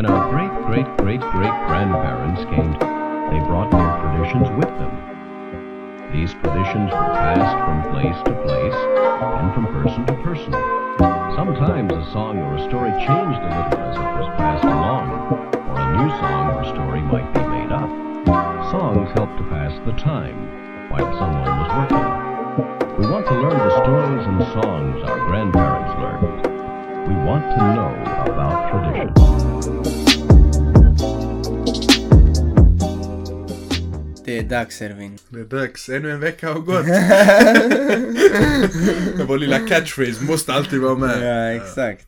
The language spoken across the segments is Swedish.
When our great great great great grandparents came, they brought their traditions with them. These traditions were passed from place to place and from person to person. Sometimes a song or a story changed a little as it was passed along, or a new song or story might be made up. Songs helped to pass the time while someone was working. We want to learn the stories and songs our grandparents learned. We want to know about tradition. Det är dags Ervin. Det är dags, ännu en vecka har gått. Vår lilla catchphrase måste alltid vara med. Ja, exakt.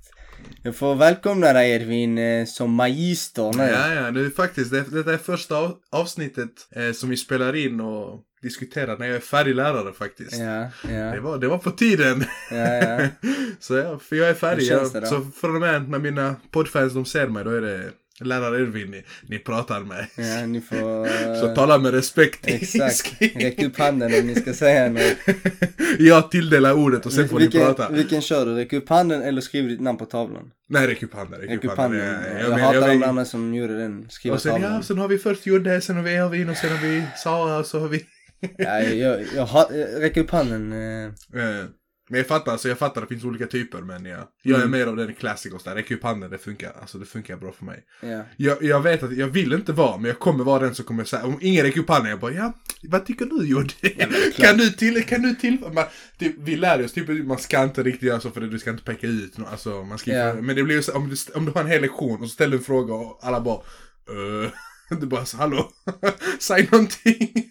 Jag får välkomna dig Ervin eh, som magister nu. Ja, ja, det är faktiskt, det, detta är första av- avsnittet eh, som vi spelar in och diskuterar när jag är färdig lärare faktiskt. Ja, Det, ja, var, det var på tiden. ja, så ja, för jag är färdig. Jag, det så från och med när mina poddfans de ser mig, då är det lärare Ervin ni, ni pratar med. ja ni får... Så tala med respekt. Exakt. Räck upp handen om ni ska säga något. jag tilldelar ordet och sen får ni vilken, prata. vilken kör du? Räck upp handen eller skriv ditt namn på tavlan? Nej, räck upp handen. Räck upp handen. Ja, Jag, jag men- hatar jag de andra som gjorde den. Skriva Och sen, tavlan. ja, sen har vi först Jodde, sen har vi Ervin och sen har vi Sara och så har vi... Ja, jag, jag, har, räck upp handen. eh. Eh, Men jag fattar, alltså jag fattar det finns olika typer men jag, jag är Mm. mer av den klassikers där, räck upp handen, det funkar, alltså det funkar bra för mig. Ja. Jag, jag vet att jag vill inte vara, men jag kommer vara den som kommer säga, om ingen räcker upp handen, jag bara ja, vad tycker du Jodde? kan du till, kan du till, man, typ, vi lär oss typ, man ska inte riktigt göra så för det, du ska inte peka ut, alltså man ska Ja. men det blir ju så, om du, om du har en hel lektion och så ställer du en fråga och alla bara, uh, du bara så, hallå, säg någonting.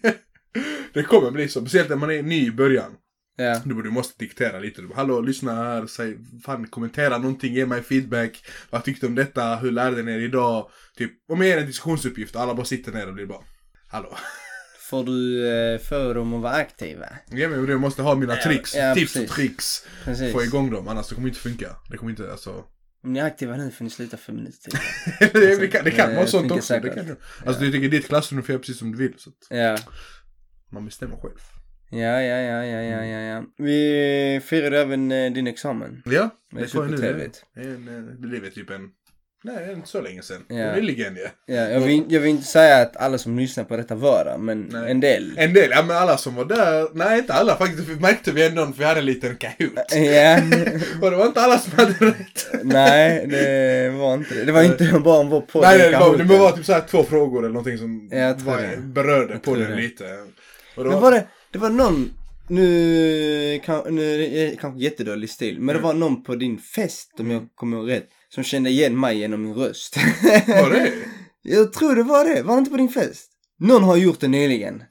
det kommer bli så, speciellt när man är ny i början. Ja. Du, du måste diktera lite. Du Hallå, lyssna här. Säg, fan, kommentera någonting. Ge mig feedback. Vad tyckte du om detta? Hur lärde ni er idag? Typ, om jag ger en diskussionsuppgift och alla bara sitter ner och blir bara, hallå. Får du eh, för dem att vara aktiva? Ja, men du måste ha mina tricks. ja, tips precis. och tricks. Precis. Få igång dem, annars det kommer inte funka. Det kommer inte, alltså. Om ni är aktiva nu får ni sluta fem minuter tidigare. det, det kan, det kan vara sånt också. Det kan, alltså, du tycker ditt klassrum får göra precis som du vill. Så att Ja. Man bestämmer själv. Ja, ja, ja, ja, ja, ja, ja. Vi firade även eh, din examen. Ja, Det är det får jag nu. supertrevligt. Det är en, eh, det blev typ en, nej, inte så länge sedan. Ja. Nyligen ja. Ja, jag, vill, jag vill inte säga att alla som lyssnar på detta var där, men Nej. en del. En del, ja men alla som var där, nej inte alla faktiskt, för märkte vi ändå för vi hade en liten kahoot. Ja, Och det var inte alla som hade rätt. nej, det var inte det. Det var inte bara om vår podd. nej, nej det, var, det var typ såhär två frågor eller någonting som Ja, jag tror var, det. berörde på tror den det. lite. Men var det, det var någon, nu, kan, nu är det kanske jättedålig stil, men det var någon på din fest, om jag kommer ihåg rätt, som kände igen mig genom min röst. Var det? Jag tror det var det, var det inte på din fest? Någon har gjort det nyligen,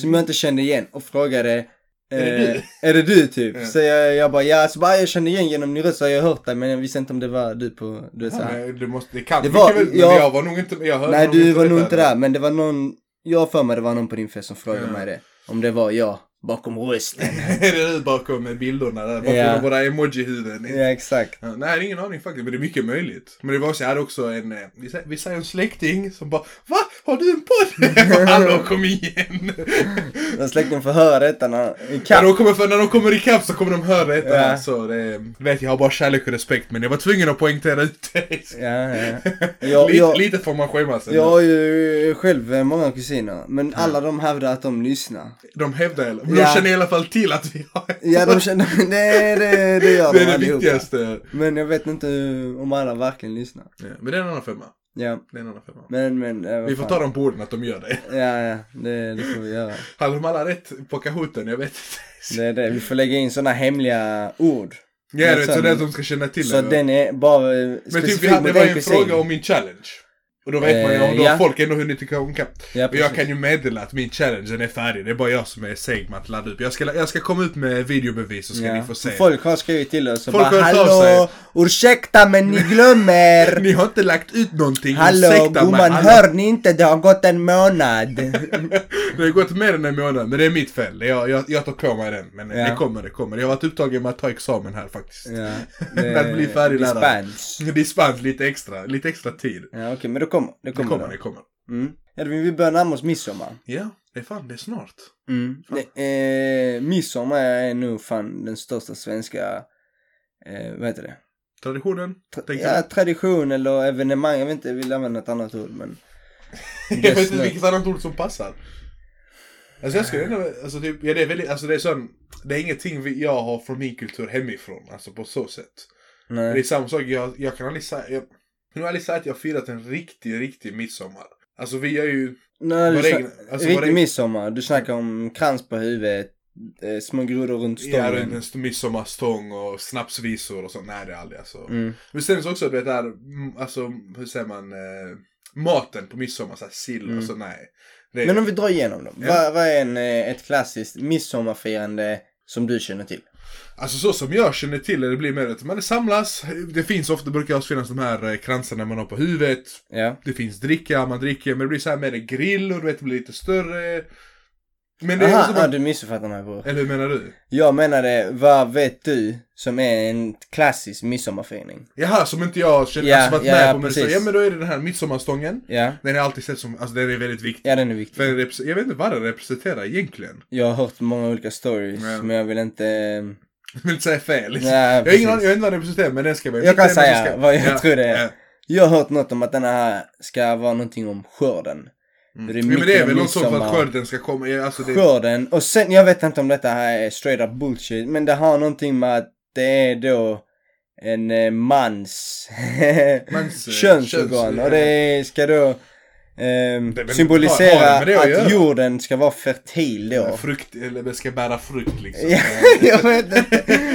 som jag inte kände igen och frågade Är det eh, du? Är det du typ? Ja. Så jag, jag bara ja, så bara jag kände igen genom din röst så har jag hört dig men jag visste inte om det var du på, du vet Ja, såhär. men det, måste, det kan Det var- väl, men jag- jag var nog inte, jag hörde Nej nog du var nog inte där men det var någon, jag har för mig det var någon på din fest som frågade mig det. Om det var jag bakom rösten. är det du bakom bilderna där? Bakom Ja. våra emoji-huvuden? ja exakt. Ja, nej, ingen aning faktiskt, men det är mycket möjligt. Men det var så, jag hade också en, eh, vi säger, en släkting som bara Va? Har du en podd? Hallå, kom igen! När släkten får höra detta när, i de, kommer, för, när de kommer ikapp så kommer de höra detta. Ja. Så det, vet jag har bara kärlek och respekt, men jag var tvungen att poängtera ut det. Ja, ja. Jag, lite, jag, lite får man skämmas. jag har ju själv många kusiner, men alla de hävdar att de lyssnar. De hävdar, men Ja. de känner i alla fall till att vi har... Ja, de känner, det, det, det gör det är de det allihopa. viktigaste. Men jag vet inte om alla verkligen lyssnar. Ja, men det är en annan femma. Ja, Det är en annan femma. men, men. vad Vi får fan. ta dem på orden att de gör det. Ja, ja, det, det får vi göra. Hade de alla rätt på kahooten? Jag vet inte. Det är det, vi får lägga in sådana hemliga ord. Ja, det är att de ska känna till Så den är bara eh, Men typ, specifik vi hade, det var en fråga om min challenge. Och då vet man ju, Eh, och då ja. folk ändå hunnit ikapp. Ja, Och jag kan ju meddela att min challenge är färdig. Det är bara jag som är seg med att ladda upp. Jag ska, jag ska komma ut med videobevis så ska Ja, ni få se. Folk har skrivit till oss och Folk bara Hallå, ursäkta men ni glömmer! Ni har inte lagt ut någonting. Hallå ursäkta gumman, hör ni inte? Det har gått en månad. Det har gått mer än en månad, men det är mitt fel. Jag, jag, jag tar på mig den. Men Ja. det kommer, det kommer. Jag har varit upptagen med att ta examen här faktiskt. ja, Att bli färdig lärare. Dispens. Dispens, lite extra, lite extra tid. Ja okej, men det kommer. Det Det kommer. kommer, då. det kommer. Mm. Edvin, vi börjar närma oss midsommar. Ja, det är fan, det är snart. Mm. Det, eh, midsommar är nog fan den största svenska, eh, vad heter det? Traditionen? Ja, tradition eller evenemang, jag vet inte, jag vill använda ett annat ord men. jag vet inte vilket annat ord som passar. Alltså jag skulle ändå, alltså typ, ja det är väldigt, alltså det är sån, det är ingenting jag har från min kultur hemifrån, alltså på så sätt. Det är Nej. samma sak, jag, jag kan aldrig säga, jag, jag har aldrig sagt att jag firat en riktig, riktig midsommar. Alltså vi är ju, Nej, du egen- alltså riktig egen- midsommar, du snackar om krans på huvudet, eh, små grodor runt ja, stången. runt en midsommarstång och snapsvisor och sånt. Nej det är aldrig alltså. Mm. Men sen så också, du vet där, mm, alltså hur säger man, eh, maten på midsommar, såhär sill Mm. och så, nej. Det är, Men om vi drar igenom dem. Ja. Vad, vad är en, eh, ett klassiskt midsommarfirande som du känner till? Alltså så som jag känner till det, det blir mer att man samlas, det finns ofta, det brukar också finnas de här eh, kransarna man har på huvudet. Ja. Det finns dricka, man dricker, men det blir så här med en grill och du vet, det blir lite större. Men det är Aha, också ah, bara, du missuppfattar mig bror. Eller hur menar du? Jag menade, vad vet du som är en klassisk midsommarfirning? Jaha, som inte jag känner, Ja, alltså varit ja, med ja, på men så, precis. Ja men då är det den här midsommarstången. Ja, Den är alltid sett som, alltså den är väldigt viktig. ja den är viktig. För den repre- jag vet inte vad den representerar egentligen. Jag har hört många olika stories, Ja. men jag vill inte... Jag vill inte säga fel. Liksom. Ja, jag har ingen aning, jag vet inte vad den representerar men den ska vara Jag kan men säga vad jag tror det är. Ja. Jag har hört något om att den här ska vara någonting om skörden. Mm. Det är Ja, men det är väl något sånt för att skörden ska komma. Alltså det, Skörden, och sen, jag vet inte om detta här är straight up bullshit, men det har någonting med att det är då en eh, mans, Mans, eh, könsorgan. köns- och det ska då ehm, Det- men har- symbolisera har det att att göra? jorden ska vara fertil då. Ja, Frukt, eller det ska bära frukt liksom. Ja, jag vet inte.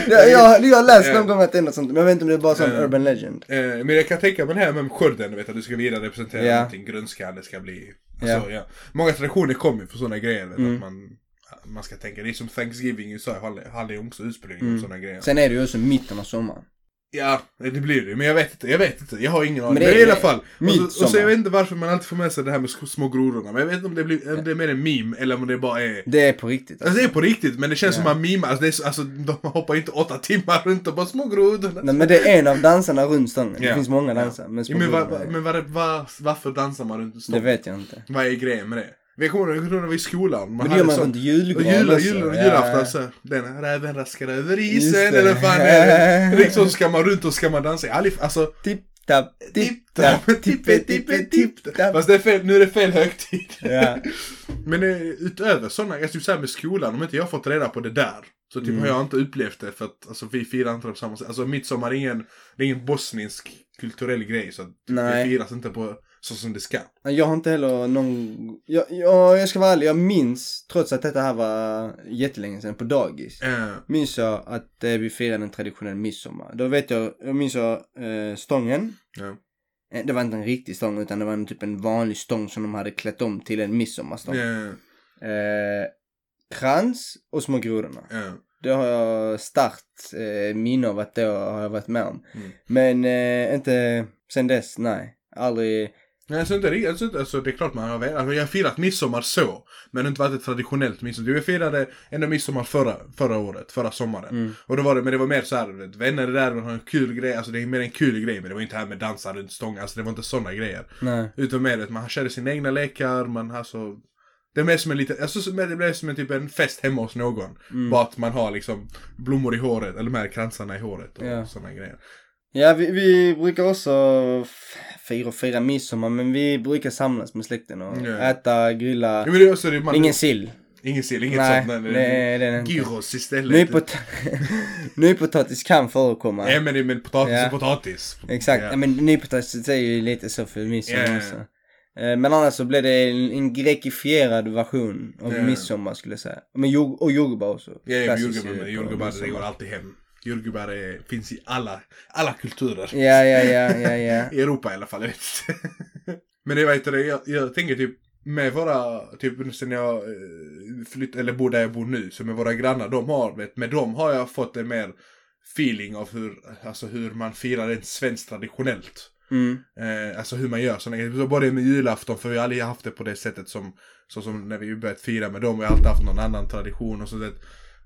Jag, jag, jag har läst någon gång att det är något sånt, men jag vet inte om det är bara sån Ja. urban legend. Eh, men jag kan tänka mig det här med skörden, du vet att du ska vidare representera Ja. någonting, grönskan, det ska bli... Alltså, Ja. ja. Många traditioner kommer ju för sådana grejer, Mm. att man, man ska tänka, det är som Thanksgiving i USA, handlar ju också ursprungligen Mm. sådana grejer. Sen är det ju också mitten av sommaren. Ja, det blir det. Men jag vet inte, jag vet inte. Jag har ingen aning. Men Men, det i alla fall. Och så, och så jag vet inte varför man alltid får med sig det här med små grodorna. Men jag vet inte om det, blir, om det är mer en meme eller om det bara är... Det är på riktigt. Alltså det är på riktigt, men det känns Ja. som man mimar. Alltså, det är, alltså de hoppar inte åtta timmar runt och bara små grodorna. Nej men det är en av dansarna runt stången. Det Ja. finns många danser. Men, Ja, små men va, va, men vad, varför dansar man runt en det vet jag inte. Vad är grejen med det? Vi kommer ihåg när vi var i skolan. Men det gör man så- runt och julgran jul, jul, Ja, julafton så, den räven raskar över isen eller fan är det? Liksom ska man runt och ska man dansa. Alltså Tipp tapp, tipp tapp, tippe tippe tipp tapp. Fast det är fel, nu är det fel högtid. Ja. Men eh, utöver sådana, jag skulle säga med skolan, om inte jag fått reda på det där. Så typ Mm. har jag inte upplevt det för att alltså, vi firar inte på samma sätt. Alltså midsommar är ingen, det är ingen bosnisk kulturell grej. Så att, typ, det firas inte på så som det ska. Jag har inte heller någon... Jag, jag, jag ska vara ärlig, jag minns, trots att detta här var jättelänge sedan på dagis. Eh, Minns jag att eh, vi firade en traditionell midsommar. Då vet jag, jag minns jag eh, stången. Eh, Det var inte en riktig stång utan det var en, typ en vanlig stång som de hade klätt om till en midsommarstång. Eh, Eh, krans och små grodorna. Det har jag starkt eh, minne av att det har jag varit med om. Mm. Men eh, inte sen dess, nej. Aldrig. Nej, alltså, inte, riktigt- alltså, inte- alltså, det är klart man har velat. Alltså, jag har firat midsommar så. Men det har inte varit ett traditionellt midsommar. Jag firade ändå midsommar förra, förra året, förra sommaren. Mm. Och då var det, men det var mer så här, vet, vänner där, man har en kul grej. Alltså det är mer en kul grej. Men det var inte här med dansa runt stången. Alltså det var inte sådana grejer. Nej. Utan mer att man körde sina egna lekar, man har så... Det är mer som en liten, alltså så- det blir som en typ en fest hemma hos någon. Mm. Bara att man har liksom blommor i håret, eller de här kransarna i håret och Ja. sådana grejer. Ja, vi, vi brukar också fira och fira midsommar, men vi brukar samlas med släkten och Ja. äta, grilla. Ja, men det är också det, man, Ingen sill. ingen sill, inget Nej, sånt. är det är inte. Gyros istället. Nypot nypotatis kan förekomma. Ja men är med potatis Ja. och potatis. Exakt, Ja. men nypotatis är ju lite så för midsommar Ja. också. Eh, Men annars så blev det en, en grekifierad version av Ja. midsommar skulle jag säga. Men jord, och jordgubbar också. Ja, Klassiskt jordgubbar Jordgubbar det går alltid hem. Jordgubbar är, finns i alla, alla kulturer. Ja, ja, ja, ja, ja. I Europa i alla fall, jag vet inte. Men det vet du, jag, jag tänker typ med våra, typ sen jag eh, flytt, eller bor där jag bor nu, så med våra grannar, de har, vet, med dem har jag fått en mer feeling av hur, alltså hur man firar rent svenskt traditionellt. Mm. Eh, alltså hur man gör sådana grejer. Så Både med julafton, för vi har aldrig haft det på det sättet som, så som när vi börjat fira med dem. Vi har alltid haft någon annan tradition och så det,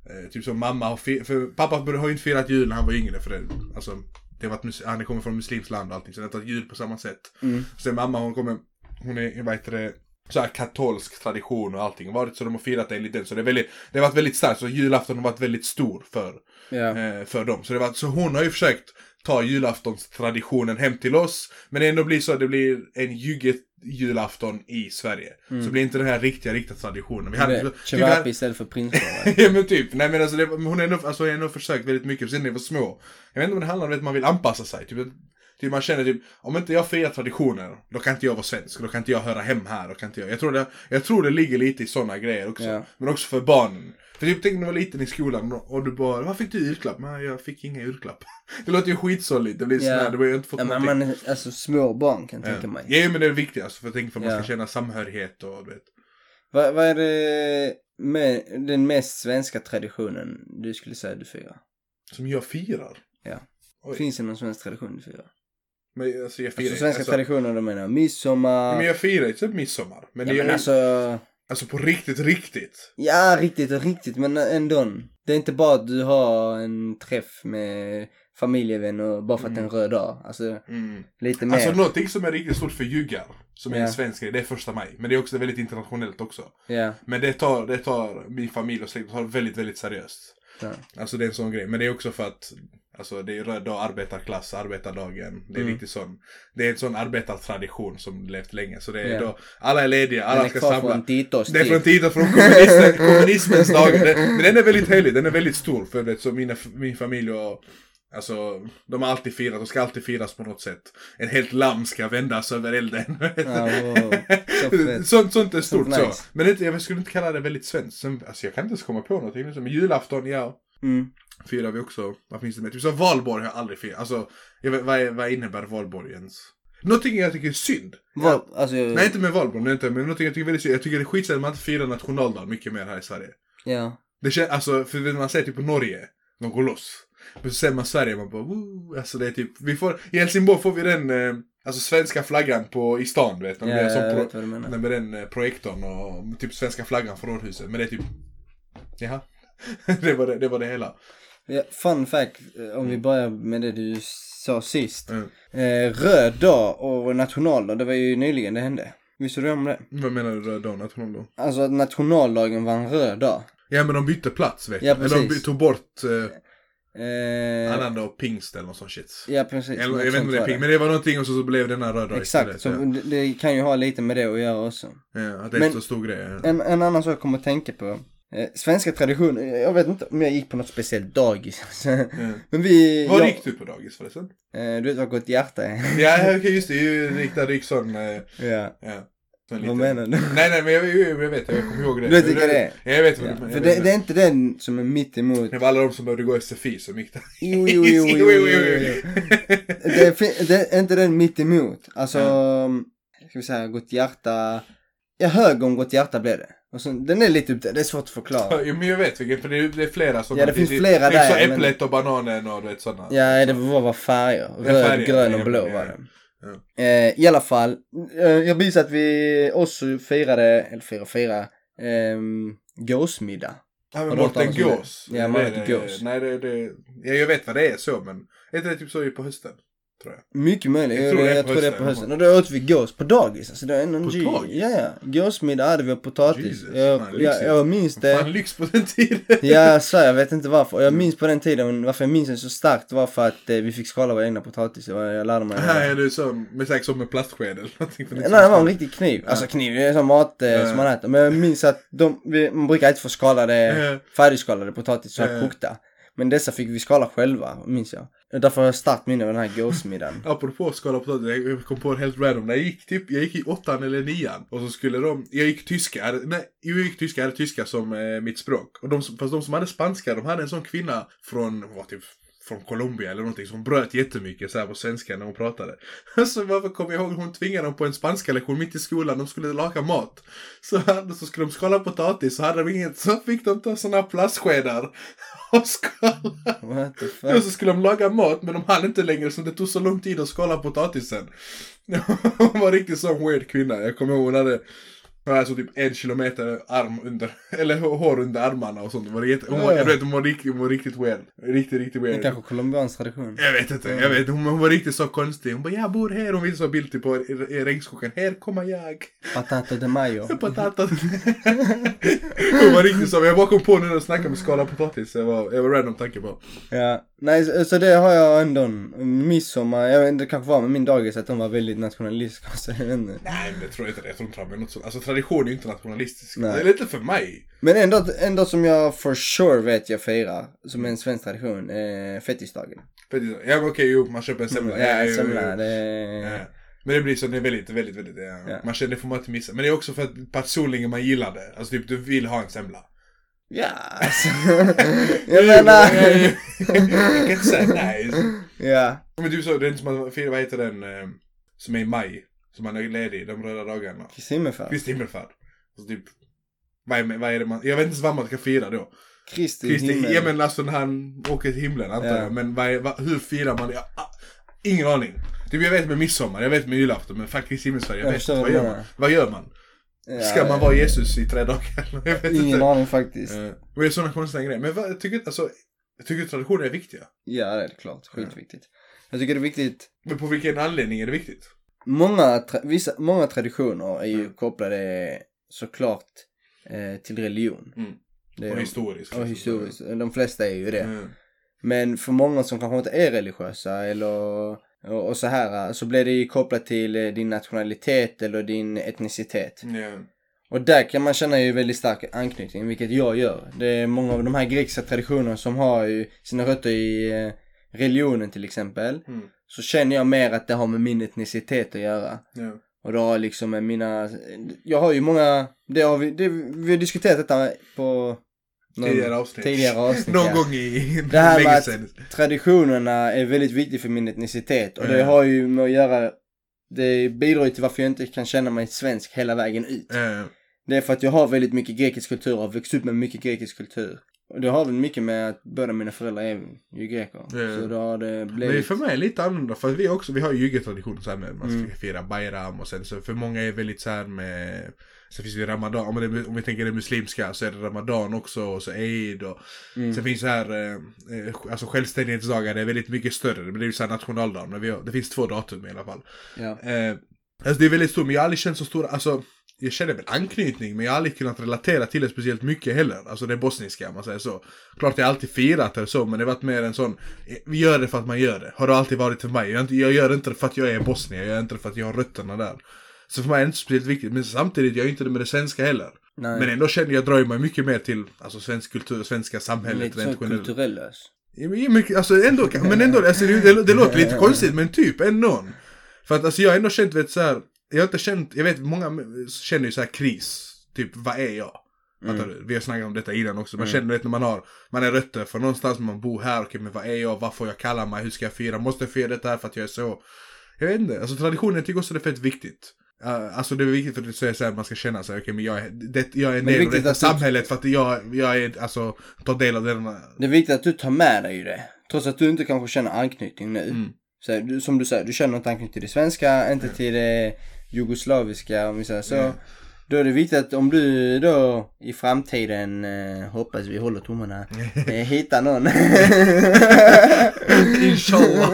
eh, Typ som mamma har för pappa har ju inte firat jul när han var yngre för det, alltså det var ett, han kommer från muslimskt land och allting så det har inte jul på samma sätt. Mm. Sen mamma hon kommer, hon är, vad heter det, så här katolsk tradition och allting. Varit så de har firat det enligt den. Så det, är väldigt, det har varit väldigt starkt. Så julafton har varit väldigt stor för, Ja. eh, för dem. Så, det var, så hon har ju försökt ta julaftonstraditionen hem till oss. Men det ändå blir så att det blir en jugget julafton i Sverige. Så blir inte den här riktiga, riktiga traditionen. Vi hade, Chevapi hade, istället för prinskorvar. ja men typ, nej men alltså det, hon har ändå, alltså, ändå försökt väldigt mycket sen när vi var små. Jag vet inte om det handlar om att man vill anpassa sig. Typ, typ man känner typ, om inte jag firar traditioner, då kan inte jag vara svensk. Då kan inte jag höra hem här. Då kan inte jag, jag, tror det, jag tror det ligger lite i sådana grejer också. Ja. Men också för barnen. För typ tänk när du var liten i skolan och du bara, vad fick du i julklapp? Nej, jag fick inga julklapp. Det låter ju skitsorgligt. Det blir Ja. sådär, du har ju inte fått Ja, men någonting. man, alltså små barn kan jag tänka mig. Ja, men det är viktigt alltså, för jag tänker för att man ska känna samhörighet och du vet. Vad, vad är det med den mest svenska traditionen du skulle säga du firar? Som jag firar. Ja. Oj. Finns det någon svensk tradition du firar? Men alltså jag firar Alltså svenska alltså, traditioner, menar midsommar. Men jag firar ju typ midsommar. Men Ja det är men alltså, alltså på riktigt, riktigt. ja riktigt och riktigt men ändå. Det är inte bara att du har en träff med familjevänner bara för att det är en röd dag. Alltså Mm. lite mer. Alltså någonting som är riktigt stort för juggar, som är Ja. en svensk grej, det är första maj. Men det är också väldigt internationellt också. Ja, Men det tar, det tar min familj och släkt tar väldigt, väldigt seriöst. ja. Alltså det är en sån grej. Men det är också för att Alltså det är röd dag, arbetarklass, arbetardagen. Det är Mm. riktigt sån. Det är en sån arbetartradition som levt länge. Så det är Ja. då, alla är lediga, alla är ska samla. från Titos Det är från tiden från kommunisten, kommunismens dagar. Det- Men den är väldigt helig, den är väldigt stor. För det, så mina, min familj och Alltså, de har alltid firat, de ska alltid firas på något sätt. En helt lamm ska vändas över elden. Ja, wow. Så sånt, sånt är stort så. nice. Men inte, jag skulle inte kalla det väldigt svenskt. Alltså jag kan inte ens komma på någonting. Men julafton, ja. Mm. Firar vi också. Vad finns det mer? Typ så valborg har jag aldrig firat. Alltså, jag vet, vad, är, vad innebär valborg ens? Någonting jag tycker är synd. Vad, alltså, Nej, inte med valborg, men inte, men någonting jag tycker är väldigt synd. Jag tycker det är skitsynd att man inte firar nationaldagen mycket mer här i Sverige. ja. Det känns, alltså, för du, man säger typ på Norge, de går loss. Men så säger man Sverige, man bara woo, alltså det är typ, vi får, i Helsingborg får vi den, eh, alltså svenska flaggan på, i stan du vet. Ja, jag pro, vet vad du menar. med den eh, projektorn och typ svenska flaggan från rådhuset. Men det är typ, jaha. det, var det, det var det hela. Ja, fun fact, eh, om vi börjar med det du sa sist. Mm. Eh, röd dag och nationaldag, det var ju nyligen det hände. Visste du om det? Vad menar du röd dag, nationaldag? Alltså att nationaldagen var en röd dag. Ja men de bytte plats vet Ja, jag. Eller de precis. tog bort eh, Eh, annandag och pingst eller något sånt shit. ja precis. Eller, jag vet inte om det är pingst, men det var någonting och så, så blev denna röd dag Exakt, så istället. det, det kan ju ha lite med det att göra också. Ja, ja, att det är Men- en så stor grej. Ja. En, en annan sak jag kommer att tänka på. Eh, svenska traditioner, jag vet inte om jag gick på något speciellt dagis. Men vi... Var jag, gick du på dagis förresten? Eh, du vet vad gott hjärta är? Ja, okej just det. ju gick sån... eh, ja. Ja. Sån Vad menar du? Nej, nej, men jag, jag, jag vet, jag kommer ihåg det. Du vet vilka det är? Ja, jag vet vad Ja, du för jag det, det är inte den som är mitt emot. Det var alla de som behövde gå SFI som gick där. Jo, jo, jo, jo, jo, jo. Det, är det är inte den mitt emot. Alltså, ska vi säga gott hjärta. Ja, hög om gott hjärta blev det. Och så, den är lite det är svårt att förklara. Jo, men jag vet vilken, för det är, det är flera sådana. Ja, det finns flera det, är Så där, men- äpplet och bananen och du vet sådana. Ja, det var, var färger. Ja, Röd, färger, grön ja, och blå ja, var ja. det. Eh, I alla fall, eh, jag minns att vi också firade, eller firade, firade, ehm, gåsmiddag. Ja, men om det? Gås. Ja, Det Mårten det- Gås. Nej, det, det, ja, jag vet vad det är så, men är inte det typ så på hösten? Tror jag. Mycket möjligt, Jag jag, tror det är jag på tror det är på hösten. Och då åt vi gås på dagis. Alltså det är en På dagis? Ja, ja. Gåsmiddag hade vi och potatis. Jesus, jag, fan, jag, jag minns Fan, det. lyx på den tiden. Ja, så jag vet inte varför. Jag minns på den tiden, varför jag minns den så starkt var för att eh, vi fick skala våra egna potatis. Och jag lärde mig. Här är det så, med säkert som med plastsked eller någonting. Nej, det var en riktig kniv. Alltså kniv, det är som mat eh, Ja. som man äter. Men jag minns att de, vi, man brukar inte få skalade, Ja. färdigskalade potatis så här Ja. kokta. Men dessa fick vi skala själva, minns jag. Därför har jag starkt minne av den här gåsmiddagen. Apropå skala potatis, jag kom på en helt random. När jag gick typ, jag gick i åttan eller nian. Och så skulle de, jag gick tyska, jag hade- nej, jag gick tyska, jag hade tyska som eh, mitt språk. Och de, fast de som hade spanska, de hade en sån kvinna från, vad typ, från Colombia eller någonting som bröt jättemycket så här på svenska när hon pratade. Så varför kommer jag ihåg hon tvingade dem på en spanska lektion mitt i skolan, de skulle laga mat. Så, hade- så skulle de skala potatis, så hade de inget, så fick de ta såna plastskedar och skala. Och så skulle de laga mat men de hann inte längre så det tog så lång tid att skala potatisen. Hon var riktigt sån weird kvinna. Jag kommer ihåg hon hade Alltså typ en kilometer arm under, eller hår under armarna och sånt. Det var jätte, hon, var, jag vet, hon var riktigt, hon var riktigt weird. Riktigt, riktigt Det är weird. kanske colombiansk tradition. Jag vet inte, jag vet hon, hon var riktigt så konstig. Hon bara, jag bor här. Hon visade så bild typ på regnskogen. Här kommer jag. Patata de mayo. Potatis. hon var riktigt så. Jag bara kom på nu när jag snackade med skala potatis. Det var, det var random tanke på. Ja, nej så, det har jag ändå. Midsommar, jag vet inte, det kanske var med min dagis att de var väldigt nationalistiska. Jag. Nej men det tror jag inte det. Jag tror inte det något sånt. Alltså tradition är ju inte nationalistisk. Nej. Det är lite för mig. Men ändå, ändå som jag for sure vet jag firar, som en svensk tradition, eh, fettisdagen. Det- Ja okej, jo man köper en semla. Ja, jo, semla, det... Ja. Men det blir så, det är väldigt, väldigt, väldigt, ja. Ja. Man känner det får man inte missa. Men det är också för att personligen man gillar det. Alltså typ du vill ha en semla. Ja, alltså. jag menar. Jag kan inte säga nej. ja. Men typ så, det är inte som att fira, vad heter den, eh, som är i maj. Som man är ledig, de röda dagarna. Kristi himmelfärd. Kristi himmelfärd. Alltså typ, vad är, vad är det man, jag vet inte ens vad man ska fira då. Kristi Kristi, himmel. ja men alltså när han åker till himlen antar Ja. jag. Men vad är, vad, hur firar man det? Ja, ah, ingen aning. Typ jag vet med midsommar, jag vet med julafton, men faktiskt Kristi himmelsfärd, jag Jag vet vad gör man? Vad gör man? Ja, Ska man vara Jesus i tre dagar? jag vet Ingen inte. aning faktiskt. Men det är sådana konstiga grejer. Men vad, jag tycker alltså, jag tycker traditioner är viktiga. Ja, det är klart. Skitviktigt. Jag tycker det är viktigt. Men på vilken anledning är det viktigt? Många, tra- vissa, många traditioner är ju Mm. kopplade såklart eh, till religion. Mm. Och historiskt. Och historiskt. De flesta är ju det. Mm. Men för många som kanske inte är religiösa eller och, och så här så blir det ju kopplat till eh, din nationalitet eller din etnicitet. Ja. Och där kan man känna ju väldigt stark anknytning, vilket jag gör. Det är många av de här grekiska traditionerna som har ju sina rötter i eh, religionen till exempel. Mm. Så känner jag mer att det har med min etnicitet att göra. Ja. Och det har liksom med mina, jag har ju många, det har vi, det, vi har diskuterat detta på någon- Tidigare avsnitt. tidigare avsnitt. Någon ja. gång i Det här med att traditionerna är väldigt viktigt för min etnicitet och det Ja. har ju med att göra, det bidrar ju till varför jag inte kan känna mig svensk hela vägen ut. Ja. Det är för att jag har väldigt mycket grekisk kultur och har växt upp med mycket grekisk kultur. Det har väl mycket med att båda mina föräldrar är ju greker. Ja. Så då har det Men blivit... för mig är det lite annorlunda för vi också, vi har ju juggetradition så här med man Mm. fira Bayram och sen så för många är väldigt så här med Sen finns det ju Ramadan, om, det, om vi tänker det muslimska så är det Ramadan också och så Eid och Mm. Sen finns det här, eh, eh, alltså självständighetsdagar, det är väldigt mycket större. Det blir ju såhär nationaldagen, men vi har, det finns två datum i alla fall. Ja. Eh, alltså det är väldigt stort, men jag har aldrig känt så stor, alltså jag känner väl anknytning, men jag har aldrig kunnat relatera till det speciellt mycket heller. Alltså det bosniska, om man säger så. Klart jag alltid firat det så, men det har varit mer en sån, vi gör det för att man gör det. Har det alltid varit för mig. Jag, inte, jag gör inte det för att jag är bosnier, jag gör inte det för att jag har rötterna där. Så för mig är det inte speciellt viktigt, men samtidigt, jag är inte det med det svenska heller. Nej. Men ändå känner jag, drar mig mycket mer till, alltså svensk kultur, svenska samhället Lite rent generellt. kulturellös. Men Alltså ändå, men ändå, alltså, det, det, det låter lite konstigt men typ ändå. För att alltså jag har ändå känt, vet så här, jag har inte känt, jag vet många känner ju så här kris. Typ, vad är jag? Fattar du? Vi har snackat om detta innan också. Man känner vet när man har, man är rötter för någonstans man bor här, okej men vad är jag, vad får jag kalla mig, hur ska jag fira, måste jag fira detta här för att jag är så? Jag vet inte, alltså traditionen jag tycker också det är fett viktigt. Uh, alltså det är viktigt för att det är så här, man ska känna sig, okej men jag är, det, jag är en del av detta att samhället för att jag, jag är, alltså, tar del av denna. Det är viktigt att du tar med dig det. Trots att du inte kanske känner anknytning nu. Mm. Så som du säger, du känner inte anknytning till det svenska, inte till det jugoslaviska om vi säger så. Mm. Då är det viktigt att om du då i framtiden, eh, hoppas vi håller tummarna, eh, hittar någon. Inshallah.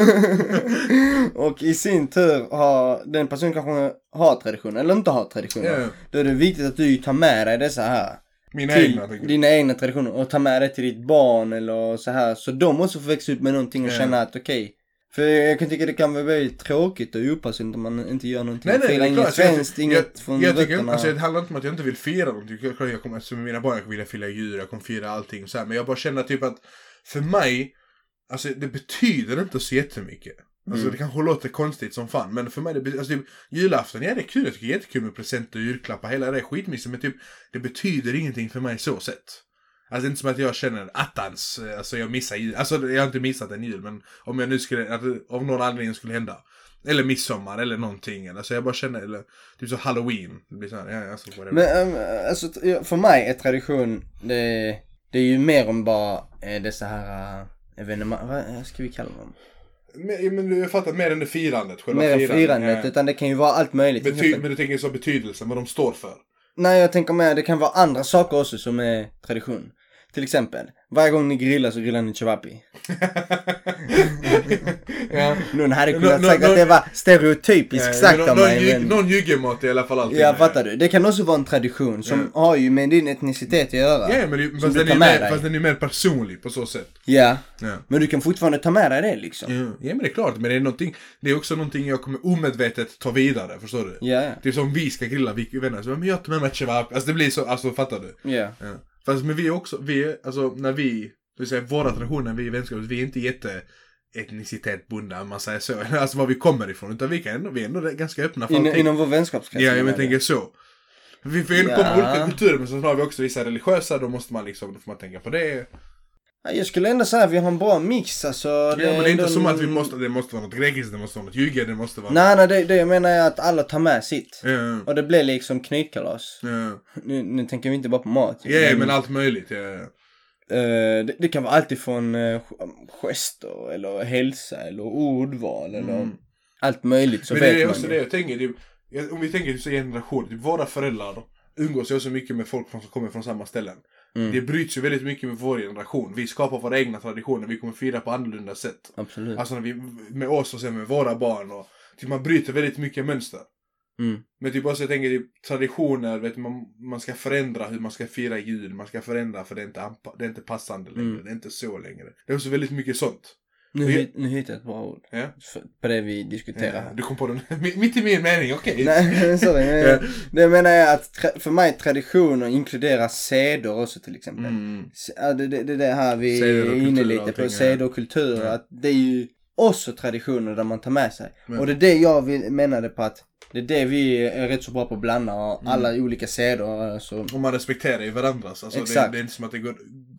och i sin tur har, den personen kanske har tradition eller inte har traditioner. Ja. Då är det viktigt att du tar med dig dessa här. Mina till egna. dina egna traditioner och ta med det till ditt barn eller så här. Så de också får växa upp med någonting och Ja. känna att okej. För jag kan tycka det kan vara väldigt tråkigt och opassligt om man inte gör någonting. Nej, nej, Fira inget svenskt, jag, inget jag, från jag, tycker, rötterna. alltså, det handlar inte om att jag inte vill fira någonting. Jag, kommer, alltså, med mina barn jag vill fira djur, jag kommer fira allting så här. Men jag bara känner typ att för mig, alltså det betyder inte så jättemycket. Alltså Mm. det kanske låter konstigt som fan, men för mig, det, alltså, typ, julafton, ja det är kul, jag tycker det är jättekul med presenter och julklappar, hela det är skitmysigt, men typ det betyder ingenting för mig så sett. Alltså inte som att jag känner attans, eh, alltså jag missar jul, alltså jag har inte missat en jul, men om jag nu skulle, att av någon anledning skulle hända. Eller midsommar eller någonting, eller så jag bara känner, eller typ så halloween, det blir så här, ja, alltså, whatever. Men um, alltså för mig är tradition, det, det är ju mer om bara eh, dessa här uh, evenemang, vad ska vi kalla dem? Men, men jag fattar mer än det firandet, själva Mer än firandet. firandet, ja. utan det kan ju vara allt möjligt. Bety- men du tänker så betydelsen, vad de står för. Nej, jag tänker mer, det kan vara andra saker också som är tradition. Till exempel, varje gång ni grillar så grillar ni cevapi. ja. Någon hade kunnat Nå- sagt att det var stereotypiskt Ja, sagt av någon, mig. ljug- Men... någon det i alla fall alltid. Ja, fattar du? Det kan också vara en tradition som har ju med din etnicitet att göra. Ja, men det, fast, den är mer, dig. fast den är mer personlig på så sätt. Ja, Ja. men du kan fortfarande ta med dig det liksom. Ja, ja men det är klart, men det är någonting, det är också någonting jag kommer omedvetet ta vidare, förstår du? Ja. Det är som vi ska grilla, vi vänner, så men jag tar med mig kebab, alltså det blir så, alltså fattar du? Ja. Fast men vi är också, vi alltså när vi, det vill säga våra traditioner, vi är vänskap, vi är inte jätte etnicitet bundna, om man säger så, alltså var vi kommer ifrån, utan vi kan ändå, vi är ändå ganska öppna för In, allting. inom vår vänskapskrets. Ja, jag tänker så. Vi får ändå Ja. komma olika kulturer, men så har vi också vissa religiösa, då måste man liksom, då får man tänka på det. Ja, Jag skulle ändå säga att vi har en bra mix alltså. Ja, men det är inte ändå som att vi måste, det måste vara något grekiskt, det måste vara något jugge, det måste vara... Nej, nej, det, det jag menar är att alla tar med sitt. Ja, Och det blir liksom knytkalas. ja. Nu, nu tänker vi inte bara på mat. Ja, men allt möjligt. Ja, eh, det, det kan vara allt ifrån uh, gester eller hälsa eller ordval eller Mm. allt möjligt så Men det vet är man också ju. det jag tänker, det, om vi tänker typ så generationer, typ våra föräldrar umgås ju så mycket med folk som kommer från samma ställen. Mm. Det bryts ju väldigt mycket med vår generation. Vi skapar våra egna traditioner, vi kommer fira på annorlunda sätt. Absolut. Alltså när vi, med oss och sen med våra barn och typ man bryter väldigt mycket mönster. Mm. Men typ också jag tänker typ traditioner, vet man, man ska förändra hur man ska fira jul, man ska förändra för det är inte, det är inte passande längre, Mm. det är inte så längre. Det är också väldigt mycket sånt. Nu, jag- nu hittar jag ett bra ord. Ja. På det vi diskuterar Ja, här. du kom på den mitt i min mening, okej. Nej, sorry. Ja. Det jag menar är att för mig traditioner inkluderar seder också till exempel. Mm. Det, det, det är det här vi är inne lite på. Seder och kultur. Ja. Att det är ju också traditioner där man tar med sig. Men- Och det är det jag menade på att det är det vi är rätt så bra på att blanda. Mm. Alla olika seder. Alltså, Och man respekterar ju varandras. Alltså det, Exakt. det är inte som att det går,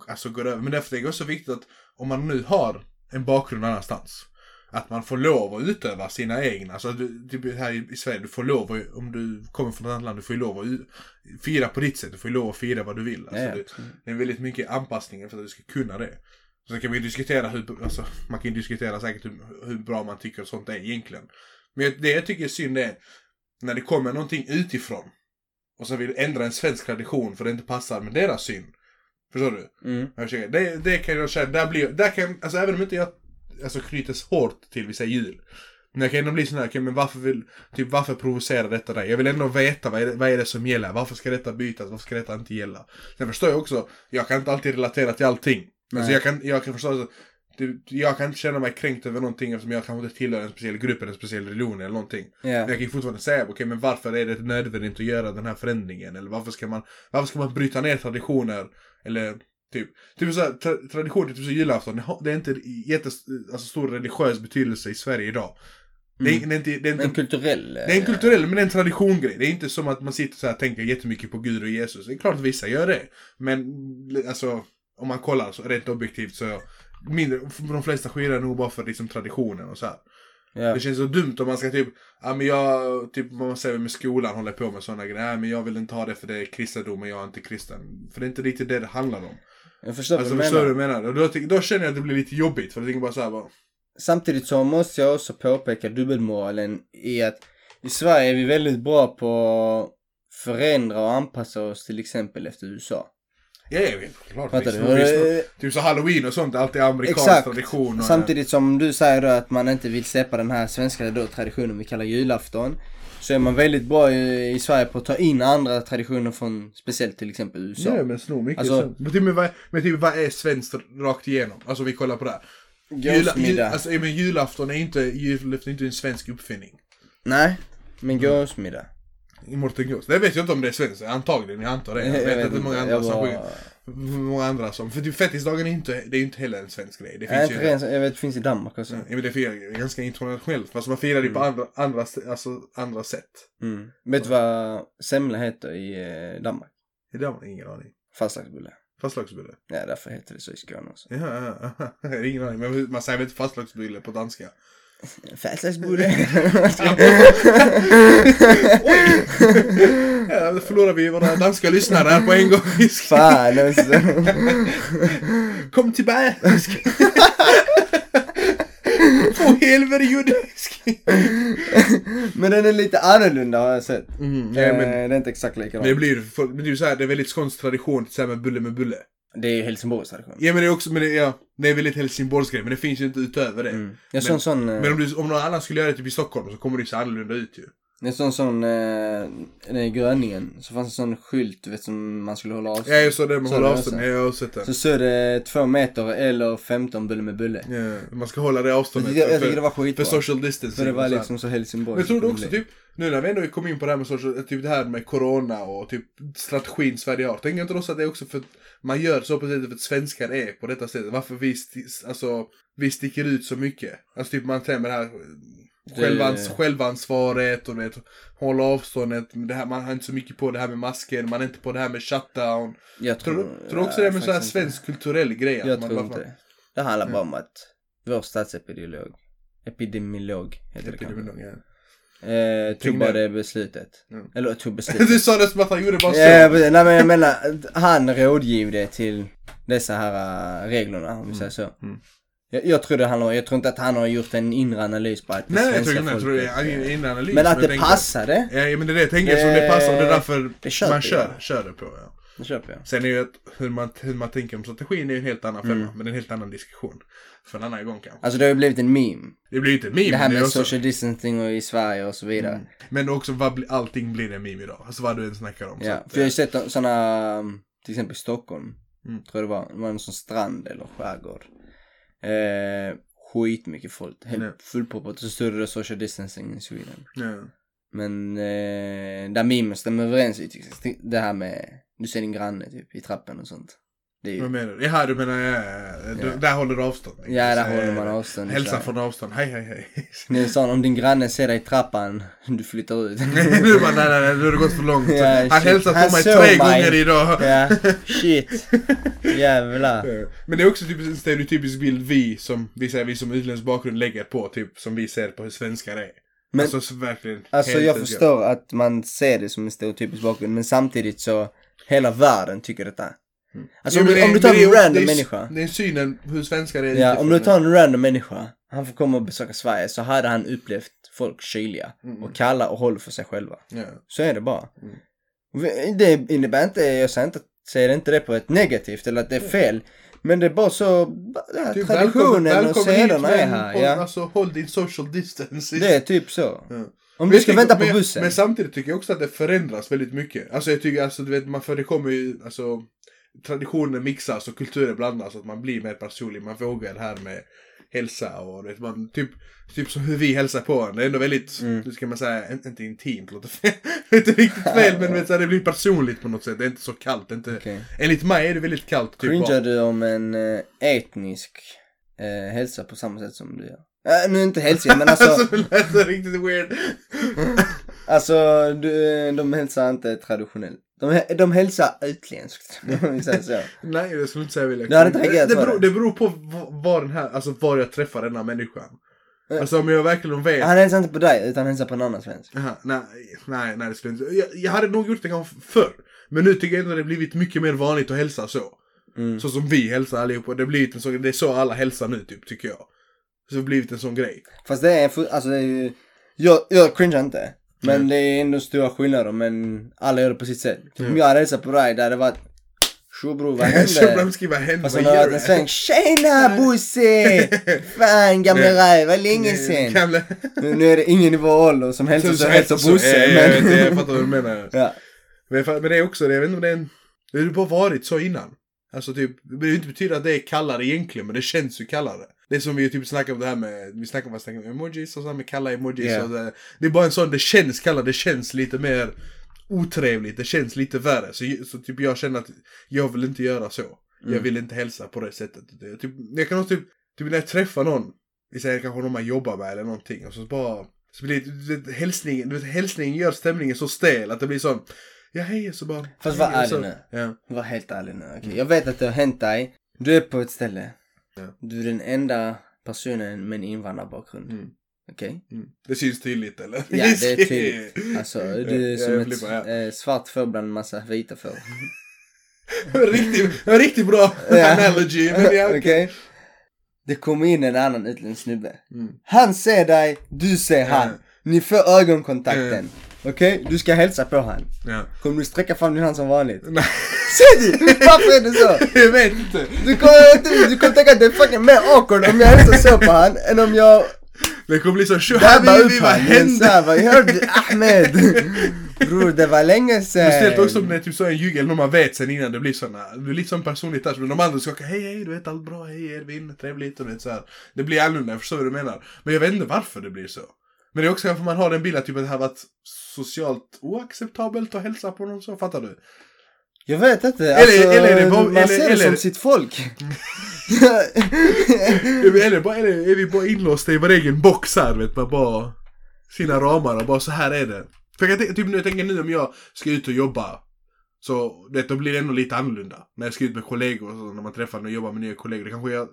alltså går över. Men därför är det också viktigt att om man nu har en bakgrund någon annanstans. Att man får lov att utöva sina egna. Alltså du, typ här i, Sverige, du får lov att, om du kommer från ett annat land, du får ju lov att fira på ditt sätt. Du får ju lov att fira vad du vill. Alltså, ja, det, det är väldigt mycket anpassningar för att du ska kunna det. Så kan vi diskutera hur, alltså man kan diskutera säkert hur, hur bra man tycker sånt är egentligen. Men det jag tycker är synd är när det kommer någonting utifrån och så vill ändra en svensk tradition för det inte passar med deras syn. Förstår du? mm. Jag försöker, det, det kan jag känna, där blir, där kan, alltså även om inte jag alltså, knytes hårt till, vi säger jul. Men jag kan ändå bli sån här, okej men varför vill, typ varför provocerar detta dig? Jag vill ändå veta vad är, det, vad är det som gäller? Varför ska detta bytas? Varför ska detta inte gälla? Sen förstår jag också, jag kan inte alltid relatera till allting. Men så Nej. jag kan, jag kan förstå att du, jag kan inte känna mig kränkt över någonting eftersom jag kanske inte tillhör en speciell grupp eller en speciell religion eller någonting. Ja. Men jag kan ju fortfarande säga, okej men varför är det nödvändigt att göra den här förändringen? Eller varför ska man, varför ska man bryta ner traditioner? Eller typ, typ så här, tra, traditioner, typ så julafton, det är inte jättes, alltså, stor religiös betydelse i Sverige idag. Det, är, Mm. det, är inte, det, är inte, En kulturell. det är en kulturell, men det är en traditiongrej. Det är inte som att man sitter så här och tänker jättemycket på Gud och Jesus. Det är klart att vissa gör det. Men alltså, om man kollar så rent objektivt så, mindre, de flesta skirar nog bara för liksom traditionen och så här. Ja. Det känns så dumt om man ska typ, ja men jag, typ man säger med skolan håller på med sådana grejer. Nej men jag vill inte ha det för det är kristendom och jag är inte kristen. För det är inte riktigt det det handlar om. Jag förstår Alltså vad du menar. du vad menar? Och då, då känner jag att det blir lite jobbigt för jag tänker bara såhär bara, Samtidigt så måste jag också påpeka dubbelmoralen i att i Sverige är vi väldigt bra på att förändra och anpassa oss till exempel efter USA. Ja vet, klart. Fattar visst, du? visst, Typ så halloween och sånt, alltid amerikansk Exakt. tradition. Och, Samtidigt som du säger då att man inte vill släppa den här svenska då traditionen vi kallar julafton. Så är man väldigt bra i, i Sverige på att ta in andra traditioner från speciellt till exempel USA. Ja men snor mycket Alltså- sånt. Men typ, men, vad, men typ vad är svenskt rakt igenom? Alltså vi kollar på det här. Jula, jul, alltså, ja, men julafton är inte, julafton är inte en svensk uppfinning. Nej, men gåsmiddag. I Mårten Gås. Det vet jag inte om det är svenskt, antagligen, jag antar det. Jag, vet inte hur många andra som bara- sjunger. Många andra som, för typ fettisdagen är inte, det är ju inte heller en svensk grej. Det Nej, finns inte ju, jag vet det finns i Danmark också. ja, men det är ganska internationellt. Fast man firar det på andra, andra, alltså, andra sätt. Mm. Vet du vad semla heter i eh, Danmark? Har man ingen aning. Fastlagsbulle. Fastlagsbulle. Ja, därför heter det så i Skåne också. Ja, ja, ja. Ingen aning. Men man säger väl inte fastlagsbulle på danska? Fastlagsbulle. Ja, då förlorar vi våra danska lyssnare här på en gång. Fan alltså. Kom tillbaka! Få Helvete judisk! Men den är lite annorlunda har jag sett. Mm, Eh, ja, men, det är inte exakt likadant. det blir det så här, det är väldigt skånsk tradition så här med bulle med bulle. Det är ju Helsingborgs tradition. Ja men det är också, men det, ja, det är väldigt Helsingborgsgrej, men det finns ju inte utöver det. Mm. Jag såg en sån, eh, Men om, du, om någon annan skulle göra det typ i Stockholm så kommer det ju se annorlunda ut ju. jag såg en sån, eh, i Gröningen, så fanns en sån skylt, vet som man skulle hålla avstånd. Ja just det, man Så håller det avstånd. Ja, jag har sett det. Så stod det två meter eller 15 bulle med bulle. Ja, man ska hålla det Jag, avståndet jag för, tycker det var för skitbra. social distancing. För det var liksom så Helsingborg. Men jag tror du också typ, nu när vi ändå kom in på det här med social, typ det här med corona och typ strategin Sverige har. Tänker inte du också att det är också för att man gör så på sättet för att svenskar är på detta sättet. Varför vi, alltså, vi sticker ut så mycket. Alltså typ man tänker det här Det- självans, självansvaret och vet, hålla avståndet. Det här, man har inte så mycket på det här med masker, man är inte på det här med shutdown. Jag Tror tror, tror du också det är med så här svensk kulturell grej? att Jag man tror bara- inte det. Det handlar bara om att vår statsepidemiolog, epidemiolog heter det kanske. Epidemiolog, ja. Eh, det beslutet. Mm. Eller tog beslutet. Du sa det som att han gjorde bara så. Precis. nej men jag menar, han rådgivde till dessa här äh, reglerna om vi säger så. Mm. Jag, jag tror det handlar jag tror inte att han har gjort en inre analys på att det Nej, jag tror inte jag tror det är ingen analys. Men att det tänker- passade, Ja, men det är det jag tänker, som det passar det är därför det man kör, kör det på. Ja. Det köper jag. Sen är ju att hur man, hur man tänker om strategin är ju en helt annan femma, Mm. men det är en helt annan diskussion. För en annan gång kanske. Alltså det har ju blivit en meme. Det blir ju inte en meme, Det här men det med också, social distancing och i Sverige och så vidare. Mm. Men också vad blir, allting blir en meme idag. Alltså vad du än snackar om. Ja, att, för jag har ju eh, sett sådana, till exempel i Stockholm, Mm. tror jag det var, det var en sån strand eller skärgård. Eh, skitmycket folk, helt Ja. fullproppat. Så stod det social distancing i Sweden. ja. Men eh, där memen stämmer överens i. Det här med, du ser din granne typ i trappen och sånt. Det är ju, Vad menar du? Jaha, du menar, ja, du, Ja. där håller du avstånd. ja där Så, håller man avstånd. Hälsa från avstånd, hej hej hej. Det är sån, om din granne ser dig i trappan, du flyttar ut. du bara, nej nej nej, nu har det gått för långt. Ja, Han shit. Han på mig tre mig. gånger idag. ja, shit. Jävlar. Men det är också typ en stereotypisk bild vi som, vi säger vi som utländsk bakgrund lägger på, typ som vi ser på hur svenskar är. Men- alltså så verkligen. Alltså jag förstår att man ser det som en stereotypisk bakgrund, men samtidigt så, hela världen tycker detta. Alltså Jo, om, du, om du tar är en ju- random det är, människa. Det är synen hur svenskar är Ja, om du tar en random människa, han får komma och besöka Sverige, så hade han upplevt folk kyliga och kalla och håller för sig själva. Ja. Så är det bara. Mm. Det innebär inte, jag säger inte, säger inte det på ett negativt eller att det är fel. Men det är bara så, här, Typ, traditionen och välkommen hit, sederna är här. håll, Ja. Alltså håll din social distance. Det är typ så. Ja. Om du ska vänta på men, bussen. Men samtidigt tycker jag också att det förändras väldigt mycket. Alltså jag tycker, alltså du vet, man, för det kommer ju, alltså traditioner mixas och kulturer blandas. Så att man blir mer personlig. Man vågar det här med hälsa och vet, man, typ, typ som hur vi hälsar på varandra. Det är ändå väldigt, Mm. hur ska man säga, inte, intimt, låter fel. inte riktigt fel, men vet, så det blir personligt på något sätt. Det är inte så kallt. Inte, Okej. Enligt mig är det väldigt kallt. Typ, Cringear bara- du om en eh, etnisk eh, hälsa på samma sätt som du gör? Äh, nu inte hälsa, men alltså, alltså det lät så riktigt weird. alltså du, de hälsar inte traditionellt. De, de hälsar utländskt, om vi säger så. Nej, det skulle jag inte säga. Du hade inte reagerat det, på beror, det? det beror på var den här, alltså var jag träffar den här människan. Alltså om jag verkligen vet. Han hälsar inte på dig, utan hälsar på en annan svensk. Aha, nej, nej, nej det skulle jag inte. Jag, jag hade nog gjort det kanske förr. Men nu tycker jag ändå det blivit mycket mer vanligt att hälsa så. Mm. Så som vi hälsar allihopa. Det, blivit en det är så alla hälsar nu typ, tycker jag. Så det blivit en sån grej. Fast det är, alltså det är ju, jag, jag cringear inte. Men Mm. det är ändå stora skillnader, men alla gör det på sitt sätt. Typ Mm. Om jag hade hälsat på dig, där hade det varit Tjo bror, vad Så de hände? skriver hände, Fast vad har en sväng. Tjena Bosse! Fan gamle räv, vad länge sen. Nu, nu är det ingen i vår ålder som hälsar så hälsar Bosse. ja, Jag, fattar vad du menar. ja. Men, det är också det, jag vet inte om det är en... Det har ju bara varit så innan. Alltså typ, det behöver inte betyda att det är kallare egentligen, men det känns ju kallare. Det är som vi typ snackar om det här med, vi snackar om, vi om, emojis och så här med kalla emojis Ja. och det, det är bara en sån, det känns kallare, det känns lite mer otrevligt, det känns lite värre. Så, så typ jag känner att jag vill inte göra så. Jag Mm. vill inte hälsa på det sättet. Det, typ, jag kan också typ, typ när jag träffar någon, vi säger kanske någon man jobbar med eller någonting, och så bara, så blir det, du hälsningen, du vet, hälsningen gör stämningen så stel att det blir sån, ja hej, så bara. Fast var ärlig nu. Ja. Var helt ärlig nu. okej? Jag vet att det har hänt dig. Du är på ett ställe. Ja. Du är den enda personen med en invandrarbakgrund. Mm. Okej? Mm. Det syns tydligt eller? Ja, det är tydligt. Alltså, du är Ja, som jag ett ja. eh, svart får bland en massa vita får. riktigt, riktigt bra Ja. analogy. Men ja, Okej? Det kommer in en annan utländsk snubbe. Mm. Han ser dig, du ser han. Ja. Ni får ögonkontakten. Okej? Du ska hälsa på han. Ja. Kommer du sträcka fram din hand som vanligt? Nej, det! Varför är det så? jag vet inte. Du kommer, du kommer tänka att det är fucking mer awkward om jag hälsar så på han än om jag Det kommer bli så dabbar habibi, vad hände? Vad hörde du Ahmed? Bror, det var länge Speciellt också om sen. det är typ så en ljug eller någon man vet sen innan det blir såna, det blir lite sån personligt touch. Men de andra skakar hej hej du vet allt bra, hej Edvin, trevligt och du vet så här. Det blir annorlunda, jag förstår vad du menar. Men jag vet inte varför det blir så. Men det är också kanske man har den bilden typ att det har varit socialt oacceptabelt att hälsa på någon så, fattar du? Jag vet inte, Eller- alltså, eller det bara- man eller- ser det eller- som sitt folk. Eller, bara, eller är vi bara inlåsta i vår egen box här vet man, bara sina ramar och bara så här är det. För jag typ nu, jag tänker nu om jag ska ut och jobba. Så det, då blir det ändå lite annorlunda. När jag ska ut med kollegor och så, när man träffar och jobbar med nya kollegor. Det kanske, jag,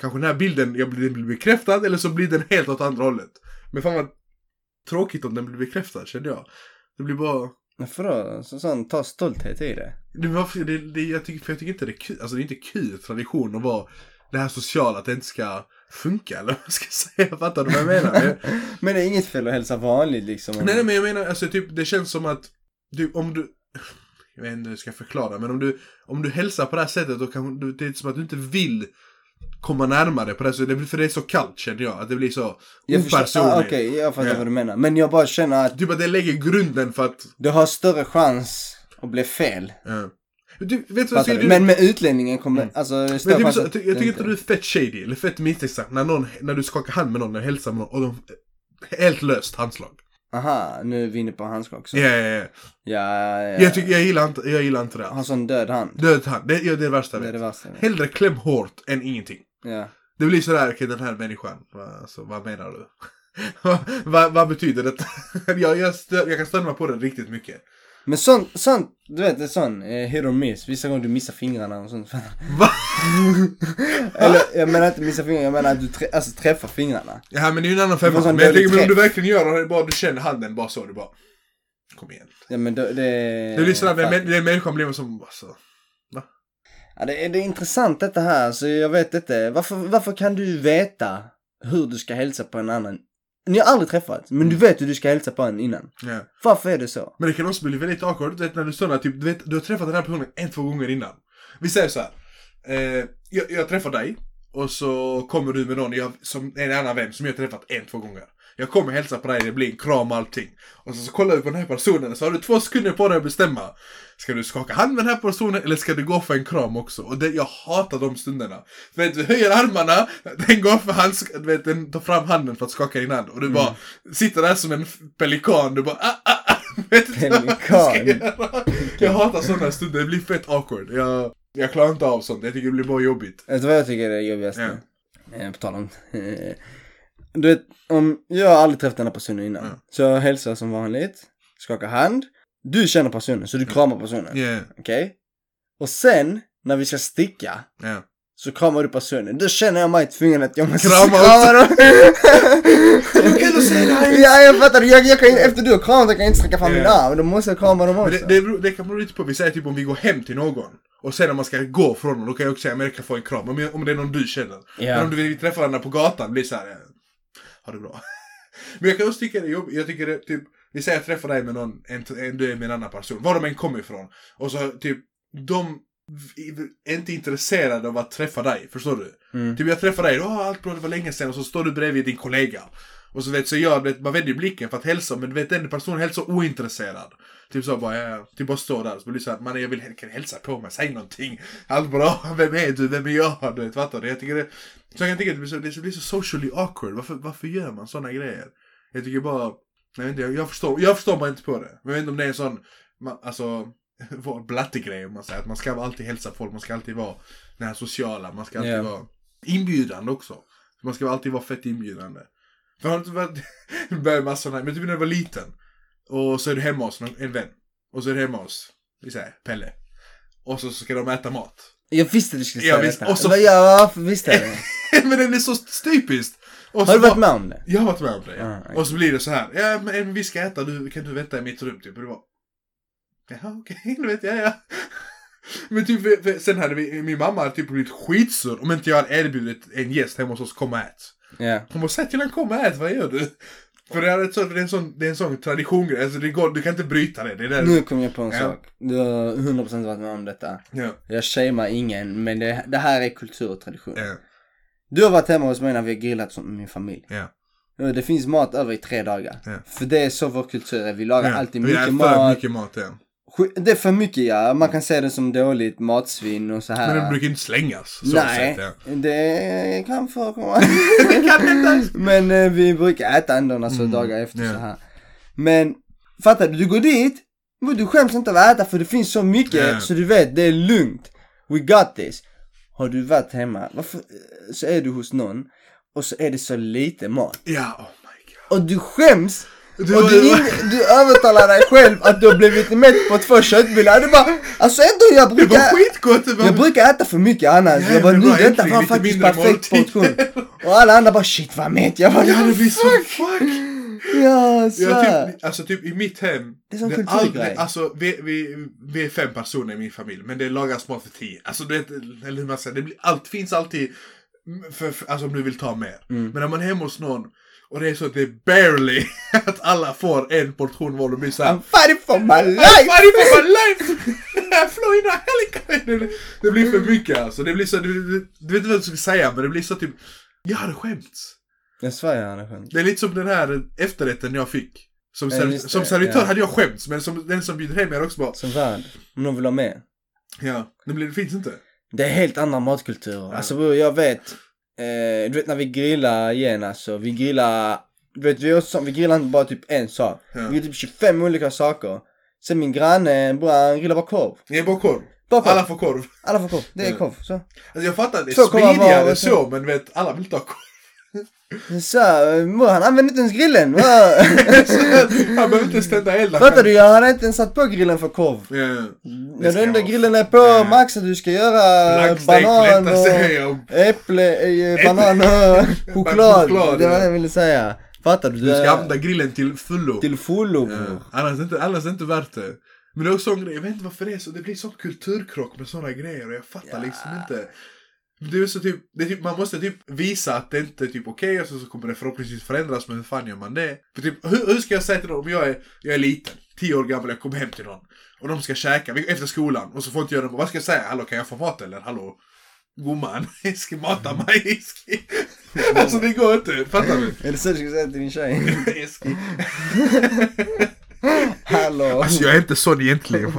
kanske den här bilden jag blir, blir bekräftad eller så blir den helt åt andra hållet. Men fan vad tråkigt om den blir bekräftad kände jag. Det blir bara... Men för då, så, sån, ta stolthet i det. Det, varför, det, det, jag tycker, för jag tycker inte det är kul, alltså det är inte kul tradition att vara det här sociala, att det inte ska funka eller vad jag ska säga, fattar du vad jag menar? Jag, Men det är inget fel att hälsa vanligt liksom. nej, nej men jag menar, alltså typ det känns som att du, om du, jag vet inte hur jag ska förklara, men om du, om du hälsar på det här sättet då kan du, det är som att du inte vill komma närmare på det sättet, Det blir- för det är så kallt känner jag, att det blir så opersonligt. ah, Okej, jag fattar Ja. vad du menar. Men jag bara känner att Typ att det lägger grunden för att, du har större chans att bli fel. ja. Du, vet du vad du? Du, Men med utlänningen kommer, alltså det är Men typ, så, att jag, tycker inte- du är fett shady eller fett misstänksam när, någon, när du skakar hand med någon eller hälsar med någon och de helt löst handslag. Aha, nu är vi inne på handskak också. Ja, ja, ja. Ja, ja. Jag, tycker, jag, gillar inte, jag gillar inte det. Har sån död hand. Död hand, det, ja, det är det värsta jag Det är vet. det värsta. jag vet. Hellre kläm hårt än ingenting. Ja. Det blir sådär, okej den här människan, vad, alltså, vad menar du? vad, vad, betyder det? jag, jag, stör, jag kan störa mig på det riktigt mycket. Men sånt, sånt, du vet det är sån eh, hit or miss. Vissa gånger du missar fingrarna och sånt. Va? Eller jag menar inte missa fingrarna, jag menar att du trä, alltså, träffar fingrarna. Ja men det är ju en annan femma. Men jag tänker men om du verkligen gör det, bara du känner handen bara så, du bara Kom igen. Ja men det... Det, Det blir sådär, den, fan. den människan blir som, alltså. Ja, det, är, det är intressant detta här, så jag vet inte. Varför, varför kan du veta hur du ska hälsa på en annan? Ni har aldrig träffats, men du vet hur du ska hälsa på en innan. Ja. Varför är det så? Men det kan också bli väldigt awkward, du vet när du står där, typ, du, vet, du har träffat den här personen en, två gånger innan. Vi säger så här. Eh, jag, jag träffar dig, och så kommer du med någon, jag, som en annan vän som jag har träffat en, två gånger. Jag kommer hälsa på dig, det blir en kram och allting. Och så, så kollar du på den här personen, så har du två sekunder på dig att bestämma. Ska du skaka hand med den här personen eller ska du gå för en kram också? Och det, jag hatar de stunderna. För vet, du höjer armarna, den går för hand, du vet, den tar fram handen för att skaka din hand. Och du bara sitter där som en pelikan, du bara ah, ah, ah. Vet inte vad jag ska Pelikan. Jag hatar sådana stunder, det blir fett awkward. Jag, jag klarar inte av sånt, jag tycker det blir bara jobbigt. Vet du vad jag tycker är det jobbigaste? Eh, på tal om... du vet, om jag har aldrig träffat den här personen innan. Ja. Så jag hälsar som vanligt, skakar hand. Du känner personen, så du kramar personen. Yeah, Okej? Och sen, när vi ska sticka, yeah. så kramar du personen. Då känner jag mig tvungen att jag måste Krama krama dem. Att! Ja, jag fattar. Jag, jag kan, efter du har kramat kan jag inte sträcka fram min Ja. arm. Då måste jag krama dem Men också. det, det, det kan bero lite på, vi säger typ om vi går hem till någon. Och sen när man ska gå från någon, då kan jag också säga, men jag kan få en kram. Om, jag, om det är någon du känner. Ja. Men om du vill träffa varandra på gatan, blir så här. Ha det bra. men jag kan också tycka det är jobbigt. Jag tycker det, typ, vi säger att jag träffar dig med någon, en, en, du är med en annan person. Var de än kommer ifrån. Och så typ, de är inte intresserade av att träffa dig, förstår du? Mm. Typ jag träffar dig, åh allt bra, det var länge sedan, och så står du bredvid din kollega. Och så vet så jag, vet, man vänder ju blicken för att hälsa, men du vet den personen är helt så ointresserad. Typ så bara, ja, typ bara står där, så blir det så här, man jag vill kan hälsa på mig, säg någonting. Allt bra, vem är du, vem är jag? Du vet, fattar du? Jag tycker det, så jag kan tycka att det blir så, det blir så socially awkward, varför, varför gör man sådana grejer? Jag tycker bara, jag inte, jag, jag förstår, jag förstår bara inte på det. Men jag vet inte om det är en sån, man, alltså, vår blattegrej om man säger, att man ska alltid hälsa folk, man ska alltid vara den här sociala, man ska alltid Ja. vara inbjudande också. Man ska alltid vara fett inbjudande. För har inte varit, börjar man sådana, men typ när du var liten. Och så är du hemma hos någon, en vän. Och så är du hemma hos, vi säger, Pelle. Och så ska de äta mat. Jag visste du skulle Ja, säga visst. detta. Och så- Ja, visste jag det? men den är så typiskt. Och Har du varit med om det? Jag har varit med om det, ja. Ah, okej. Och så blir det så här, ja men vi ska äta, du, kan du vänta i mitt rum typ? Och du bara, jaha okej, du vet jag, ja. Men typ, för- sen hade vi, min mamma hade typ blivit skitsur om inte jag hade erbjudit en gäst hemma hos oss kom och ät. Ja. Hon bara, säg till honom kom och ät, vad gör du? För det är, ett sånt- det är en sån, det är en sån tradition, alltså det går, du kan inte bryta det. det är där. Nu kom jag på en Ja. sak. Du har 100% varit med om detta. Ja, Jag shamear ingen, men det, det här är kultur och tradition. ja, Du har varit hemma hos mig när vi har grillat som min familj. ja. Ja, Det finns mat över i tre dagar. För det är så vår kultur är. Vi lagar alltid mycket mat. mycket mat, ja. Det är för mycket ja. Man kan se det som dåligt matsvinn och så här. Men den brukar inte slängas. Nej, Sätt, ja. det kan förekomma. Det kan. Men eh, vi brukar äta ändå alltså Mm, dagar efter ja. så här. Men fattar du, du går dit, men du skäms inte av att äta för det finns så mycket Ja. så du vet, det är lugnt. We got this. Har du varit hemma, varför, eh, så är du hos någon och så är det så lite mat. Ja, oh my god. Och du skäms! Du- och du, du övertalar dig själv att du har blivit mätt på två köttbullar. Du bara, alltså ändå jag Det brukar... var skitgott! Det var... Jag brukar äta för mycket annars. Ja, jag bara, nu detta var faktiskt perfekt portion. Och alla andra bara, shit vad mätt. Jag bara, Ja, det blir så fuck. Ja, så. Ja, typ, alltså typ i mitt hem. Det är som det kulturgrej. Alltså vi, vi, vi är fem personer i min familj. Men det lagas mat för tio. Alltså du vet, eller hur man säger. Det blir, allt finns alltid. För, för, alltså om du vill ta mer. Mm. Men när man är hemma hos någon. Och det är så att det är barely att alla får en portion var. Det blir såhär. I'm fighting for my I'm life! fighting for my life! I flew in a helicopter! Det, blir för mycket alltså. Det blir så, du, du, vet inte vad du ska säga men det blir så typ. Jag hade skämts. Jag svär jag hade skämt. Det är lite som den här efterrätten jag fick. Som, Ja, just det, som servitör ja. hade jag skämts, men som, den som bjuder hem är också bara, Som värd. Om någon vill ha med. ja, det, blir, det finns inte. Det är helt andra matkulturer. Alltså bror, jag vet. Eh, du vet när vi grillar igen alltså. Vi grillar. Du vet vi, också, vi grillar inte bara typ en sak. Ja. Vi grillar typ 25 olika saker. Sen min granne, bror han grillar bara korv. Det är bara korv. Bara korv. Alla får korv. Alla får korv. Det är korv. Så. Alltså jag fattar, det är smidigare så, men vet, alla vill inte ha korv. Så, han använder inte ens grillen. Han behöver inte ens tända elden. Fattar du? Jag hade inte ens satt på grillen för korv. Ja, ja. När den där grillen är på, Ja. max att du ska göra Blackstek, banan lätta och äpple, eh, banan och choklad. choklad, Det var det jag ville säga. Fattar du? Du ska använda grillen till fullo. Till fullo Ja. bror. Annars, inte, annars är det inte värt det. Men det är också en grej, jag vet inte varför det är så, det blir sån kulturkrock med såna grejer och jag fattar liksom inte. Det är så typ, det är typ, man måste typ visa att det inte är typ okej och så, så kommer det förhoppningsvis förändras men hur fan gör man det? För typ, hur, hur ska jag säga till dem om jag är, jag är liten, 10 år gammal, jag kommer hem till någon och de ska käka efter skolan och så får inte jag dem, vad ska jag säga? Hallå kan jag få mat eller? Hallå? Gumman, Eski mata mig Eski. alltså det går inte, fattar du? Det så du ska säga till din tjej? Hallå? Alltså jag är inte sån egentligen.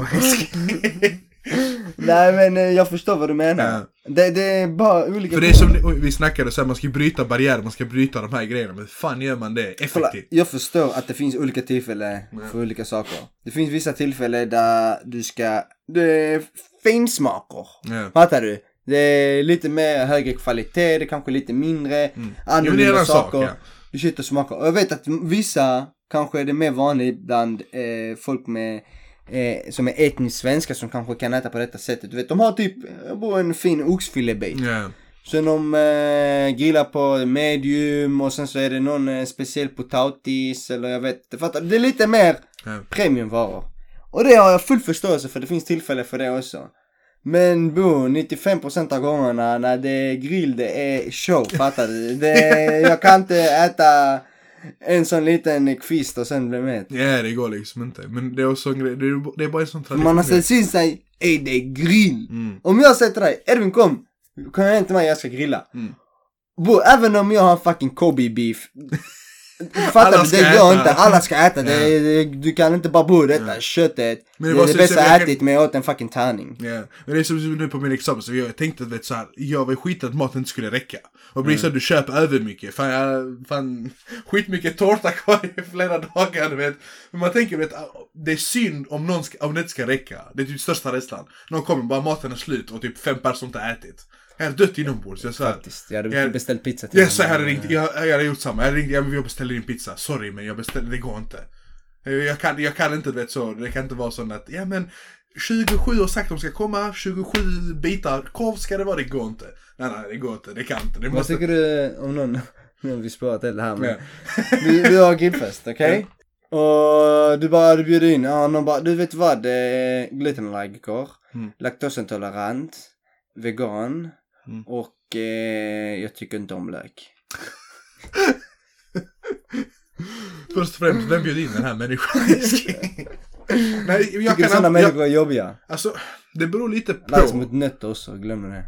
Nej men eh, jag förstår vad du menar. Det, det är bara olika... För det är som vi snackade så här, man ska bryta barriärer, man ska bryta de här grejerna. Men hur fan gör man det Kolla, effektivt? jag förstår att det finns olika tillfällen för olika saker. Det finns vissa tillfällen där du ska, det är finsmaker. Ja. Fattar du? Det är lite mer högre kvalitet, det är kanske lite mindre, är annorlunda en sak, saker. ja. Du sitter och smakar. Och jag vet att vissa, kanske är det mer vanligt bland eh, folk med eh, som är etniskt svenska som kanske kan äta på detta sättet. Du vet, de har typ, en fin oxfilébit. Ja. Sen de eh, grillar på medium och sen så är det någon eh, speciell potatis eller jag vet inte. Fattar? Det är lite mer Ja. premiumvaror. Och det har jag full förståelse för, det finns tillfälle för det också. Men bo, 95% av gångerna när det är grill, det är show, fattar du? Det jag kan inte äta en sån liten kvist och sen bli mätt. ja, det går liksom inte. Men det är också en grej, det är, det är bara en sån tradition. man har ställt in sig, ey det är grill. Mm. Om jag säger till dig, Edvin kom, kom hem till mig jag ska grilla. Mm. Bro, även om jag har fucking Kobe beef. Fattar du? Det går äta. inte, alla ska äta. Det, det, du kan inte bara bo detta köttet. Men det, det var är det så- bästa så jag jag kan- ätit men jag åt en fucking tärning. Ja, men det är som nu på min examen, så jag tänkte att vet, så här, jag var skit att maten inte skulle räcka. Och blir så att du köper över mycket. Fan, jag, fan skitmycket tårta kvar i flera dagar, vet. Men man tänker, vet, det är synd om, någon ska, om det inte ska räcka. Det är typ största rädslan. Någon kommer, bara maten är slut och typ fem personer inte ätit. Jag hade dött inombords, jag. Faktiskt. Jag hade Jag- beställt pizza till Yes, jag hade ringt, jag, jag hade gjort samma. Jag hade ringt, jag, jag beställer din pizza. Sorry men jag beställer, det går inte. Jag, jag kan, jag kan inte, du vet så. Det kan inte vara så att, ja men 27 har sagt att de ska komma, 27 bitar korv ska det vara, det går inte. Nej nej, det går inte, det kan inte. Det Vad måste... tycker du om någon, nu har vi spårat det här men. Ja. Vi, vi har grillfest, okej? Och du bara, du bjuder in, ja, någon bara, du vet vad, eh, glutenallergiker, Mm. laktosintolerant, vegan Mm. och eh, jag tycker inte om lök. Först och främst, vem bjöd in den här människan? Nej, jag Tycker kan... sådana människor är jobbiga. alltså, det beror lite Lax på. mot nötter också, glöm det.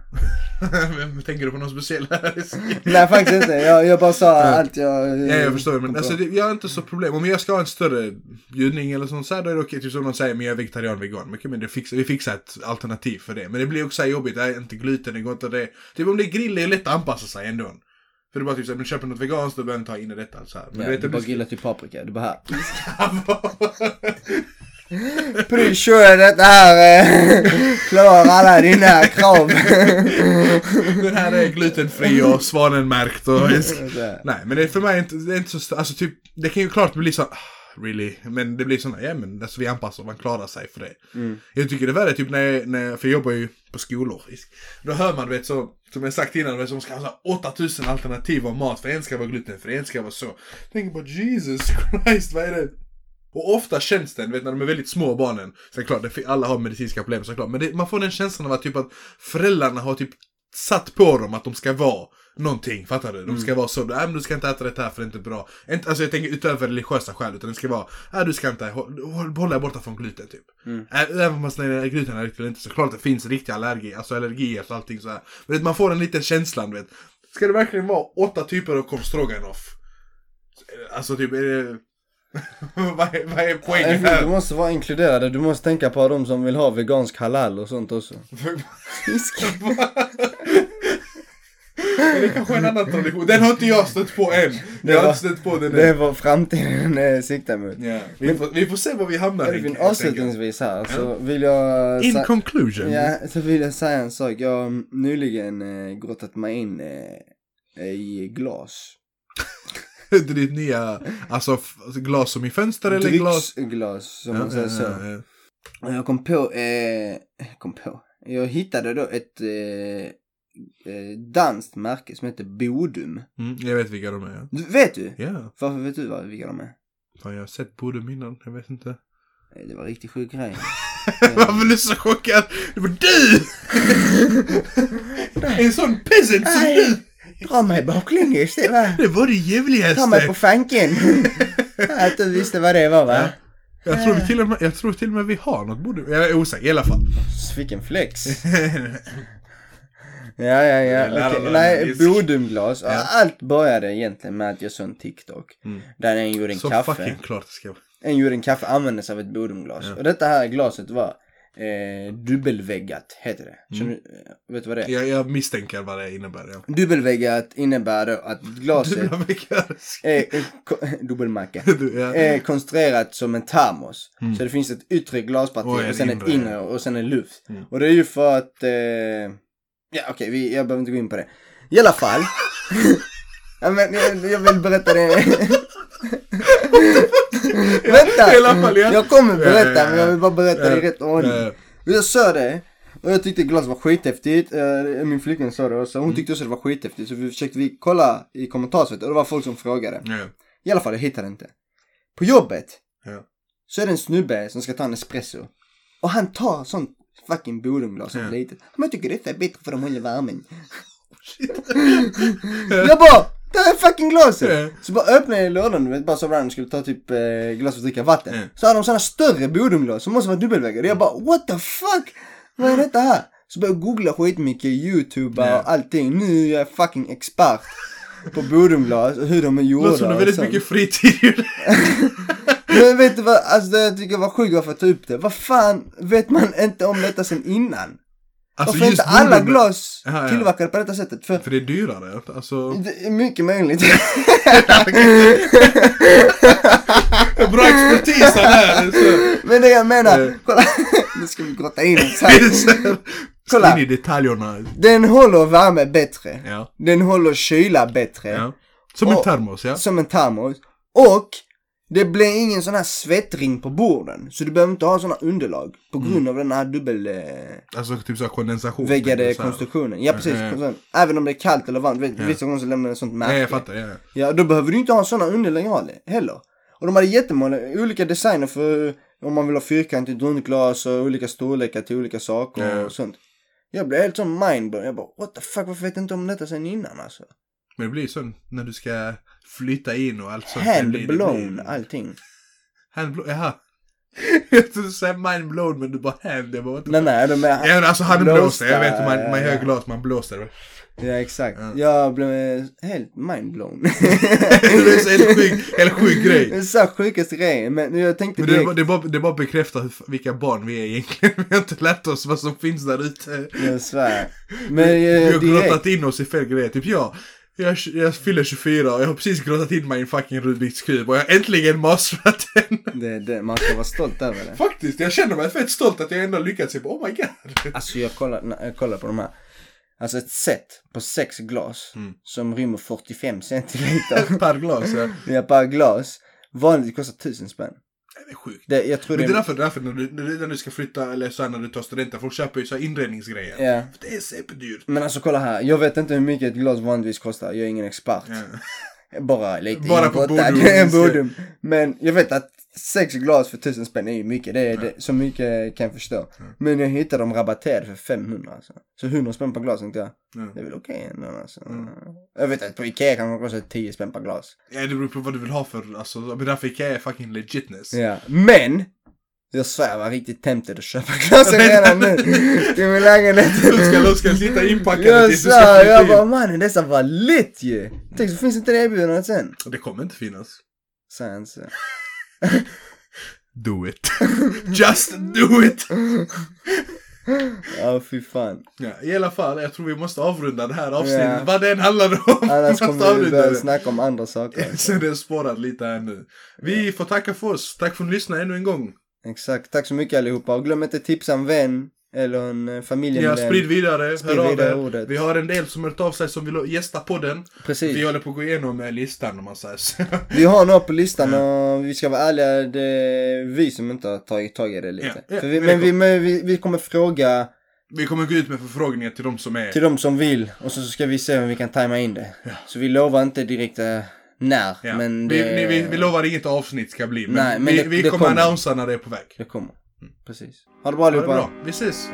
Tänker du på någon speciell här? Nej faktiskt inte, jag, jag bara sa allt jag... Ja, jag förstår. Men alltså, det, jag har inte så problem. Om jag ska ha en större bjudning eller sånt så här, då är det okej. Typ som någon säger, men jag är vegetarian, vegan. Men, men det fixar, vi fixar ett alternativ för det. Men det blir också jobbigt. Det är inte gluten, det går inte det. Typ om det är grill, det är lätt att anpassa sig ändå. För det är bara typ såhär, men köper något veganskt, då behöver jag inte ha in i detta. Så här. Men Ja, du vet, du bara grillar typ paprika, du bara här. Pretty sure detta här eh, klarar alla dina krav. Den här är glutenfri och svanenmärkt och... Här. Nej, men det är för mig inte, det är inte så, alltså typ, det kan ju klart bli så, really, men det blir såna, ja men alltså vi anpassar, man klarar sig för det. Mm. Jag tycker det är värre typ när, jag- när, för jag jobbar ju på skolor. Då hör man du vet så, som jag sagt innan, som ska ha så här 8000 alternativ av mat, för en ska vara glutenfri, en ska vara så. Jag tänker bara Jesus Christ, vad är det? Och ofta känns den, vet när de är väldigt små barnen, sen klart, det, alla har medicinska problem såklart, men det, man får den känslan av att typ att föräldrarna har typ satt på dem att de ska vara någonting, fattar du? De ska vara så, nej men du ska inte äta det här för det är inte bra. Inte, alltså jag tänker utöver religiösa skäl, utan det ska vara, nej du ska inte håll, håll, dig borta från gluten typ. Ä- Även fast gluten är riktigt inte, så klart det finns riktiga allergier, alltså allergier och allting så här. Men vet, man får en liten känslan, du vet. Ska det verkligen vara åtta typer av korv stroganoff? Alltså typ, är det... vad, är, vad är poängen Du här? måste vara inkluderade, du måste tänka på de som vill ha vegansk halal och sånt också. Men det kanske är en annan tradition. Den har inte jag stött på än. Det Jag har var- inte stött på den Det är vad framtiden siktar mot. Ja. Vi, får, vi får se var vi hamnar. Enkelt. avslutningsvis här så vill jag... In sa- conclusion. Ja, så vill jag säga en sak. Jag har nyligen eh, grottat mig in eh, i glas. Det är ditt nya, alltså glas som i fönster eller glas? Drycksglas, som man säger så. ja, ja. Och jag kom på, eh, kom på, jag hittade då ett eh, eh, danskt märke som heter Bodum. Mm, jag vet vilka de är. ja. Du, vet du? Ja, Varför vet du vad, vilka de är? fan jag har sett Bodum innan, jag vet inte. Eh, Det var riktigt sjuk grej. Varför är du så chockad? Det var du! en sån peasant som du! Dra mig baklänges, det var... Det var det jävligaste! Ta mig på fanken. Att du visste vad det var va? Jag tror, till och med, jag tror till och med vi har något Bodum, jag är osäker i alla fall. Vilken flex. Ja, ja, ja. Okej. Nej, Bodumglas. Ja. Allt började egentligen med att jag såg en TikTok. Mm. Där en gjorde en Så kaffe. fucking klart det ska. En gjorde en kaffe använde sig av ett Bodumglas. Ja. Och detta här glaset var eh, dubbelväggat, heter det. Känner, du- eh, vet du vad det är? Jag, jag misstänker vad det innebär. Ja. Dubbelväggat innebär att glaset är, är ko- dubbelmacka. Du, ja. är konstruerat som en termos. Mm. Så det finns ett yttre glasparti Och och, en sen inre, ett inre och sen en luft. Mm. Och det är ju för att... Eh... Ja okej, vi jag behöver inte gå in på det. I alla fall. ja, men, jag, jag vill berätta det. Vänta! I alla fall, ja. Jag kommer berätta men jag vill bara berätta i rätt ordning. Jag sa det. Och jag tyckte glaset var skithäftigt. Eh, Min flickvän sa det också. Hon tyckte också det var skithäftigt. Så vi försökte vi kolla i kommentarsfältet och det var folk som frågade. Ja. I alla fall, jag hittade inte. På jobbet Ja. så är det en snubbe som ska ta en espresso. Och han tar sånt fucking Bodumglas, sånt Ja. litet. Men jag tycker detta är bättre för de håller värmen. jag bara, det här är fucking glaset! Ja. Så bara öppnade jag lådan, vet, bara så Ryan skulle ta typ eh, glas och dricka vatten. Ja. Så hade de såna större Bodumglas som måste vara dubbelväggade. Jag bara, what the fuck? Vad är detta här? Så började jag googla skitmycket, youtube Ja. och allting. Nu är jag fucking expert på Bodumglas och hur de är gjorda. Låter som du har väldigt sånt. mycket fritid. Men vet du vad, alltså det jag tycker var sjukt varför jag tog upp det. Vad fan vet man inte om detta sen innan? Alltså varför är inte alla Bodum- glas Ja, ja. tillverkade på detta sättet? För För det är dyrare. Alltså, det är mycket möjligt. bra expertis här. Så. Men det jag menar, Eh. kolla. Nu ska vi grotta in oss här. Kolla. In i detaljerna. Den håller värme bättre. Ja. Den håller kyla bättre. ja. Som en termos, ja. Som en termos. Och det blir ingen sån här svettring på borden. Så du behöver inte ha såna underlag. På Mm. grund av den här dubbel... Eh, Alltså typ såhär kondensation. väggade så konstruktionen. Ja precis. Sån- Även om det är kallt eller varmt. Vissa gånger så lämnar det sånt märke. jag fattar. Ja. Ja, då behöver du inte ha såna underlag heller. Och de hade jättemånga olika designer för om man vill ha fyrkantigt rundglas och olika storlekar till olika saker Ja. och sånt. Jag blev helt sån mindblown. Jag bara what the fuck varför vet jag inte om detta sen innan alltså? Men det blir så när du ska flytta in och allt sånt. Handblown blir- allting. Handblown, jaha. Jag trodde du sa mindblown men du bara hand. Jag bara, Nej nej de är Ja alltså han blåsta, blåser, jag vet hur man, man gör glas, man blåser. Ja exakt. Ja. Jag blev helt mindblown. det är så helt sjuk, sjuk Det grej. är så sjukaste grejen. Men jag tänkte Men det, direkt. bara- det, bara, det bara bekräftar hur- vilka barn vi är egentligen. Vi har inte lärt oss vad som finns där ute. Jag svär. Men Vi eh, har direkt. grottat in oss i fel grejer. Typ jag, jag, jag fyller 24 och jag har precis grottat in mig i en fucking Rubiks kub och jag har äntligen masterat den. Det, det, man ska vara stolt över det. Faktiskt, jag känner mig fett stolt att jag ändå lyckats. Jag bara, oh my god. Alltså jag kollar, jag kollar på de här. Alltså ett set på sex glas Mm. som rymmer 45 centiliter Per glas, ja. ja, per glas. Vanligt kostar 1000 spänn. Det är sjukt. Det, jag tror Men det är därför, därför när, du, när du- ska flytta eller så här, när du tar studenten, folk köper ju så här inredningsgrejer. Ja. För det är superdyrt. Men alltså kolla här, jag vet inte hur mycket ett glas vanligtvis kostar, jag är ingen expert. Ja. Bara lite Bara på. Bodum. Bodum. Men jag vet att sex glas för 1000 spänn är ju mycket, det är det, så mycket kan jag förstå. Men jag hittade dem rabatterade för 500 alltså. Så 100 spänn per glas tänkte jag. Ja. Det är väl okej ändå alltså. Jag vet att på Ikea kan det kosta 10 spänn per glas. Ja, det beror på vad du vill ha för, alltså, men därför Ikea är fucking legitness. Ja, men! Jag svär jag var riktigt tempted att köpa glasen redan nu till min lägenhet. Du ska, du ska sitta inpackad Jag svär, jag bara mannen dessa var lit ju! Tänk så finns inte det erbjudandet sen. Det kommer inte finnas. Så. Do it. Just do it! Ja fy fan. Ja, I alla fall, jag tror vi måste avrunda det här avsnittet. Ja. Vad det än handlar om. Annars kommer vi börja det. snacka om andra saker. Så det har spårat lite här nu. Vi får tacka för oss. Tack för att ni lyssnade ännu en gång. Exakt, tack så mycket allihopa. Och glöm inte tipsa en vän eller en eh, familjemedlem. Ja, sprid vidare. Sprid hör av vidare er. ordet. Vi har en del som hört av sig som vill gästa podden. Precis. Vi håller på att gå igenom eh, listan om man säger så. Vi har några på listan och vi ska vara ärliga, det är vi som inte har tagit tag i det lite. Ja, ja, vi, men vi, men vi, vi kommer fråga Vi kommer gå ut med förfrågningar till de som är... till de som vill och så ska vi se om vi kan tajma in det. Så vi lovar inte direkt eh, när, Ja. men vi, det, ni, vi, vi lovar inget avsnitt ska bli. Men, Nej, men vi, det- vi kommer kommer. annonsera när det är på väg. det kommer. Precis. Ha det bra Ha det allihopa. bra. Vi ses.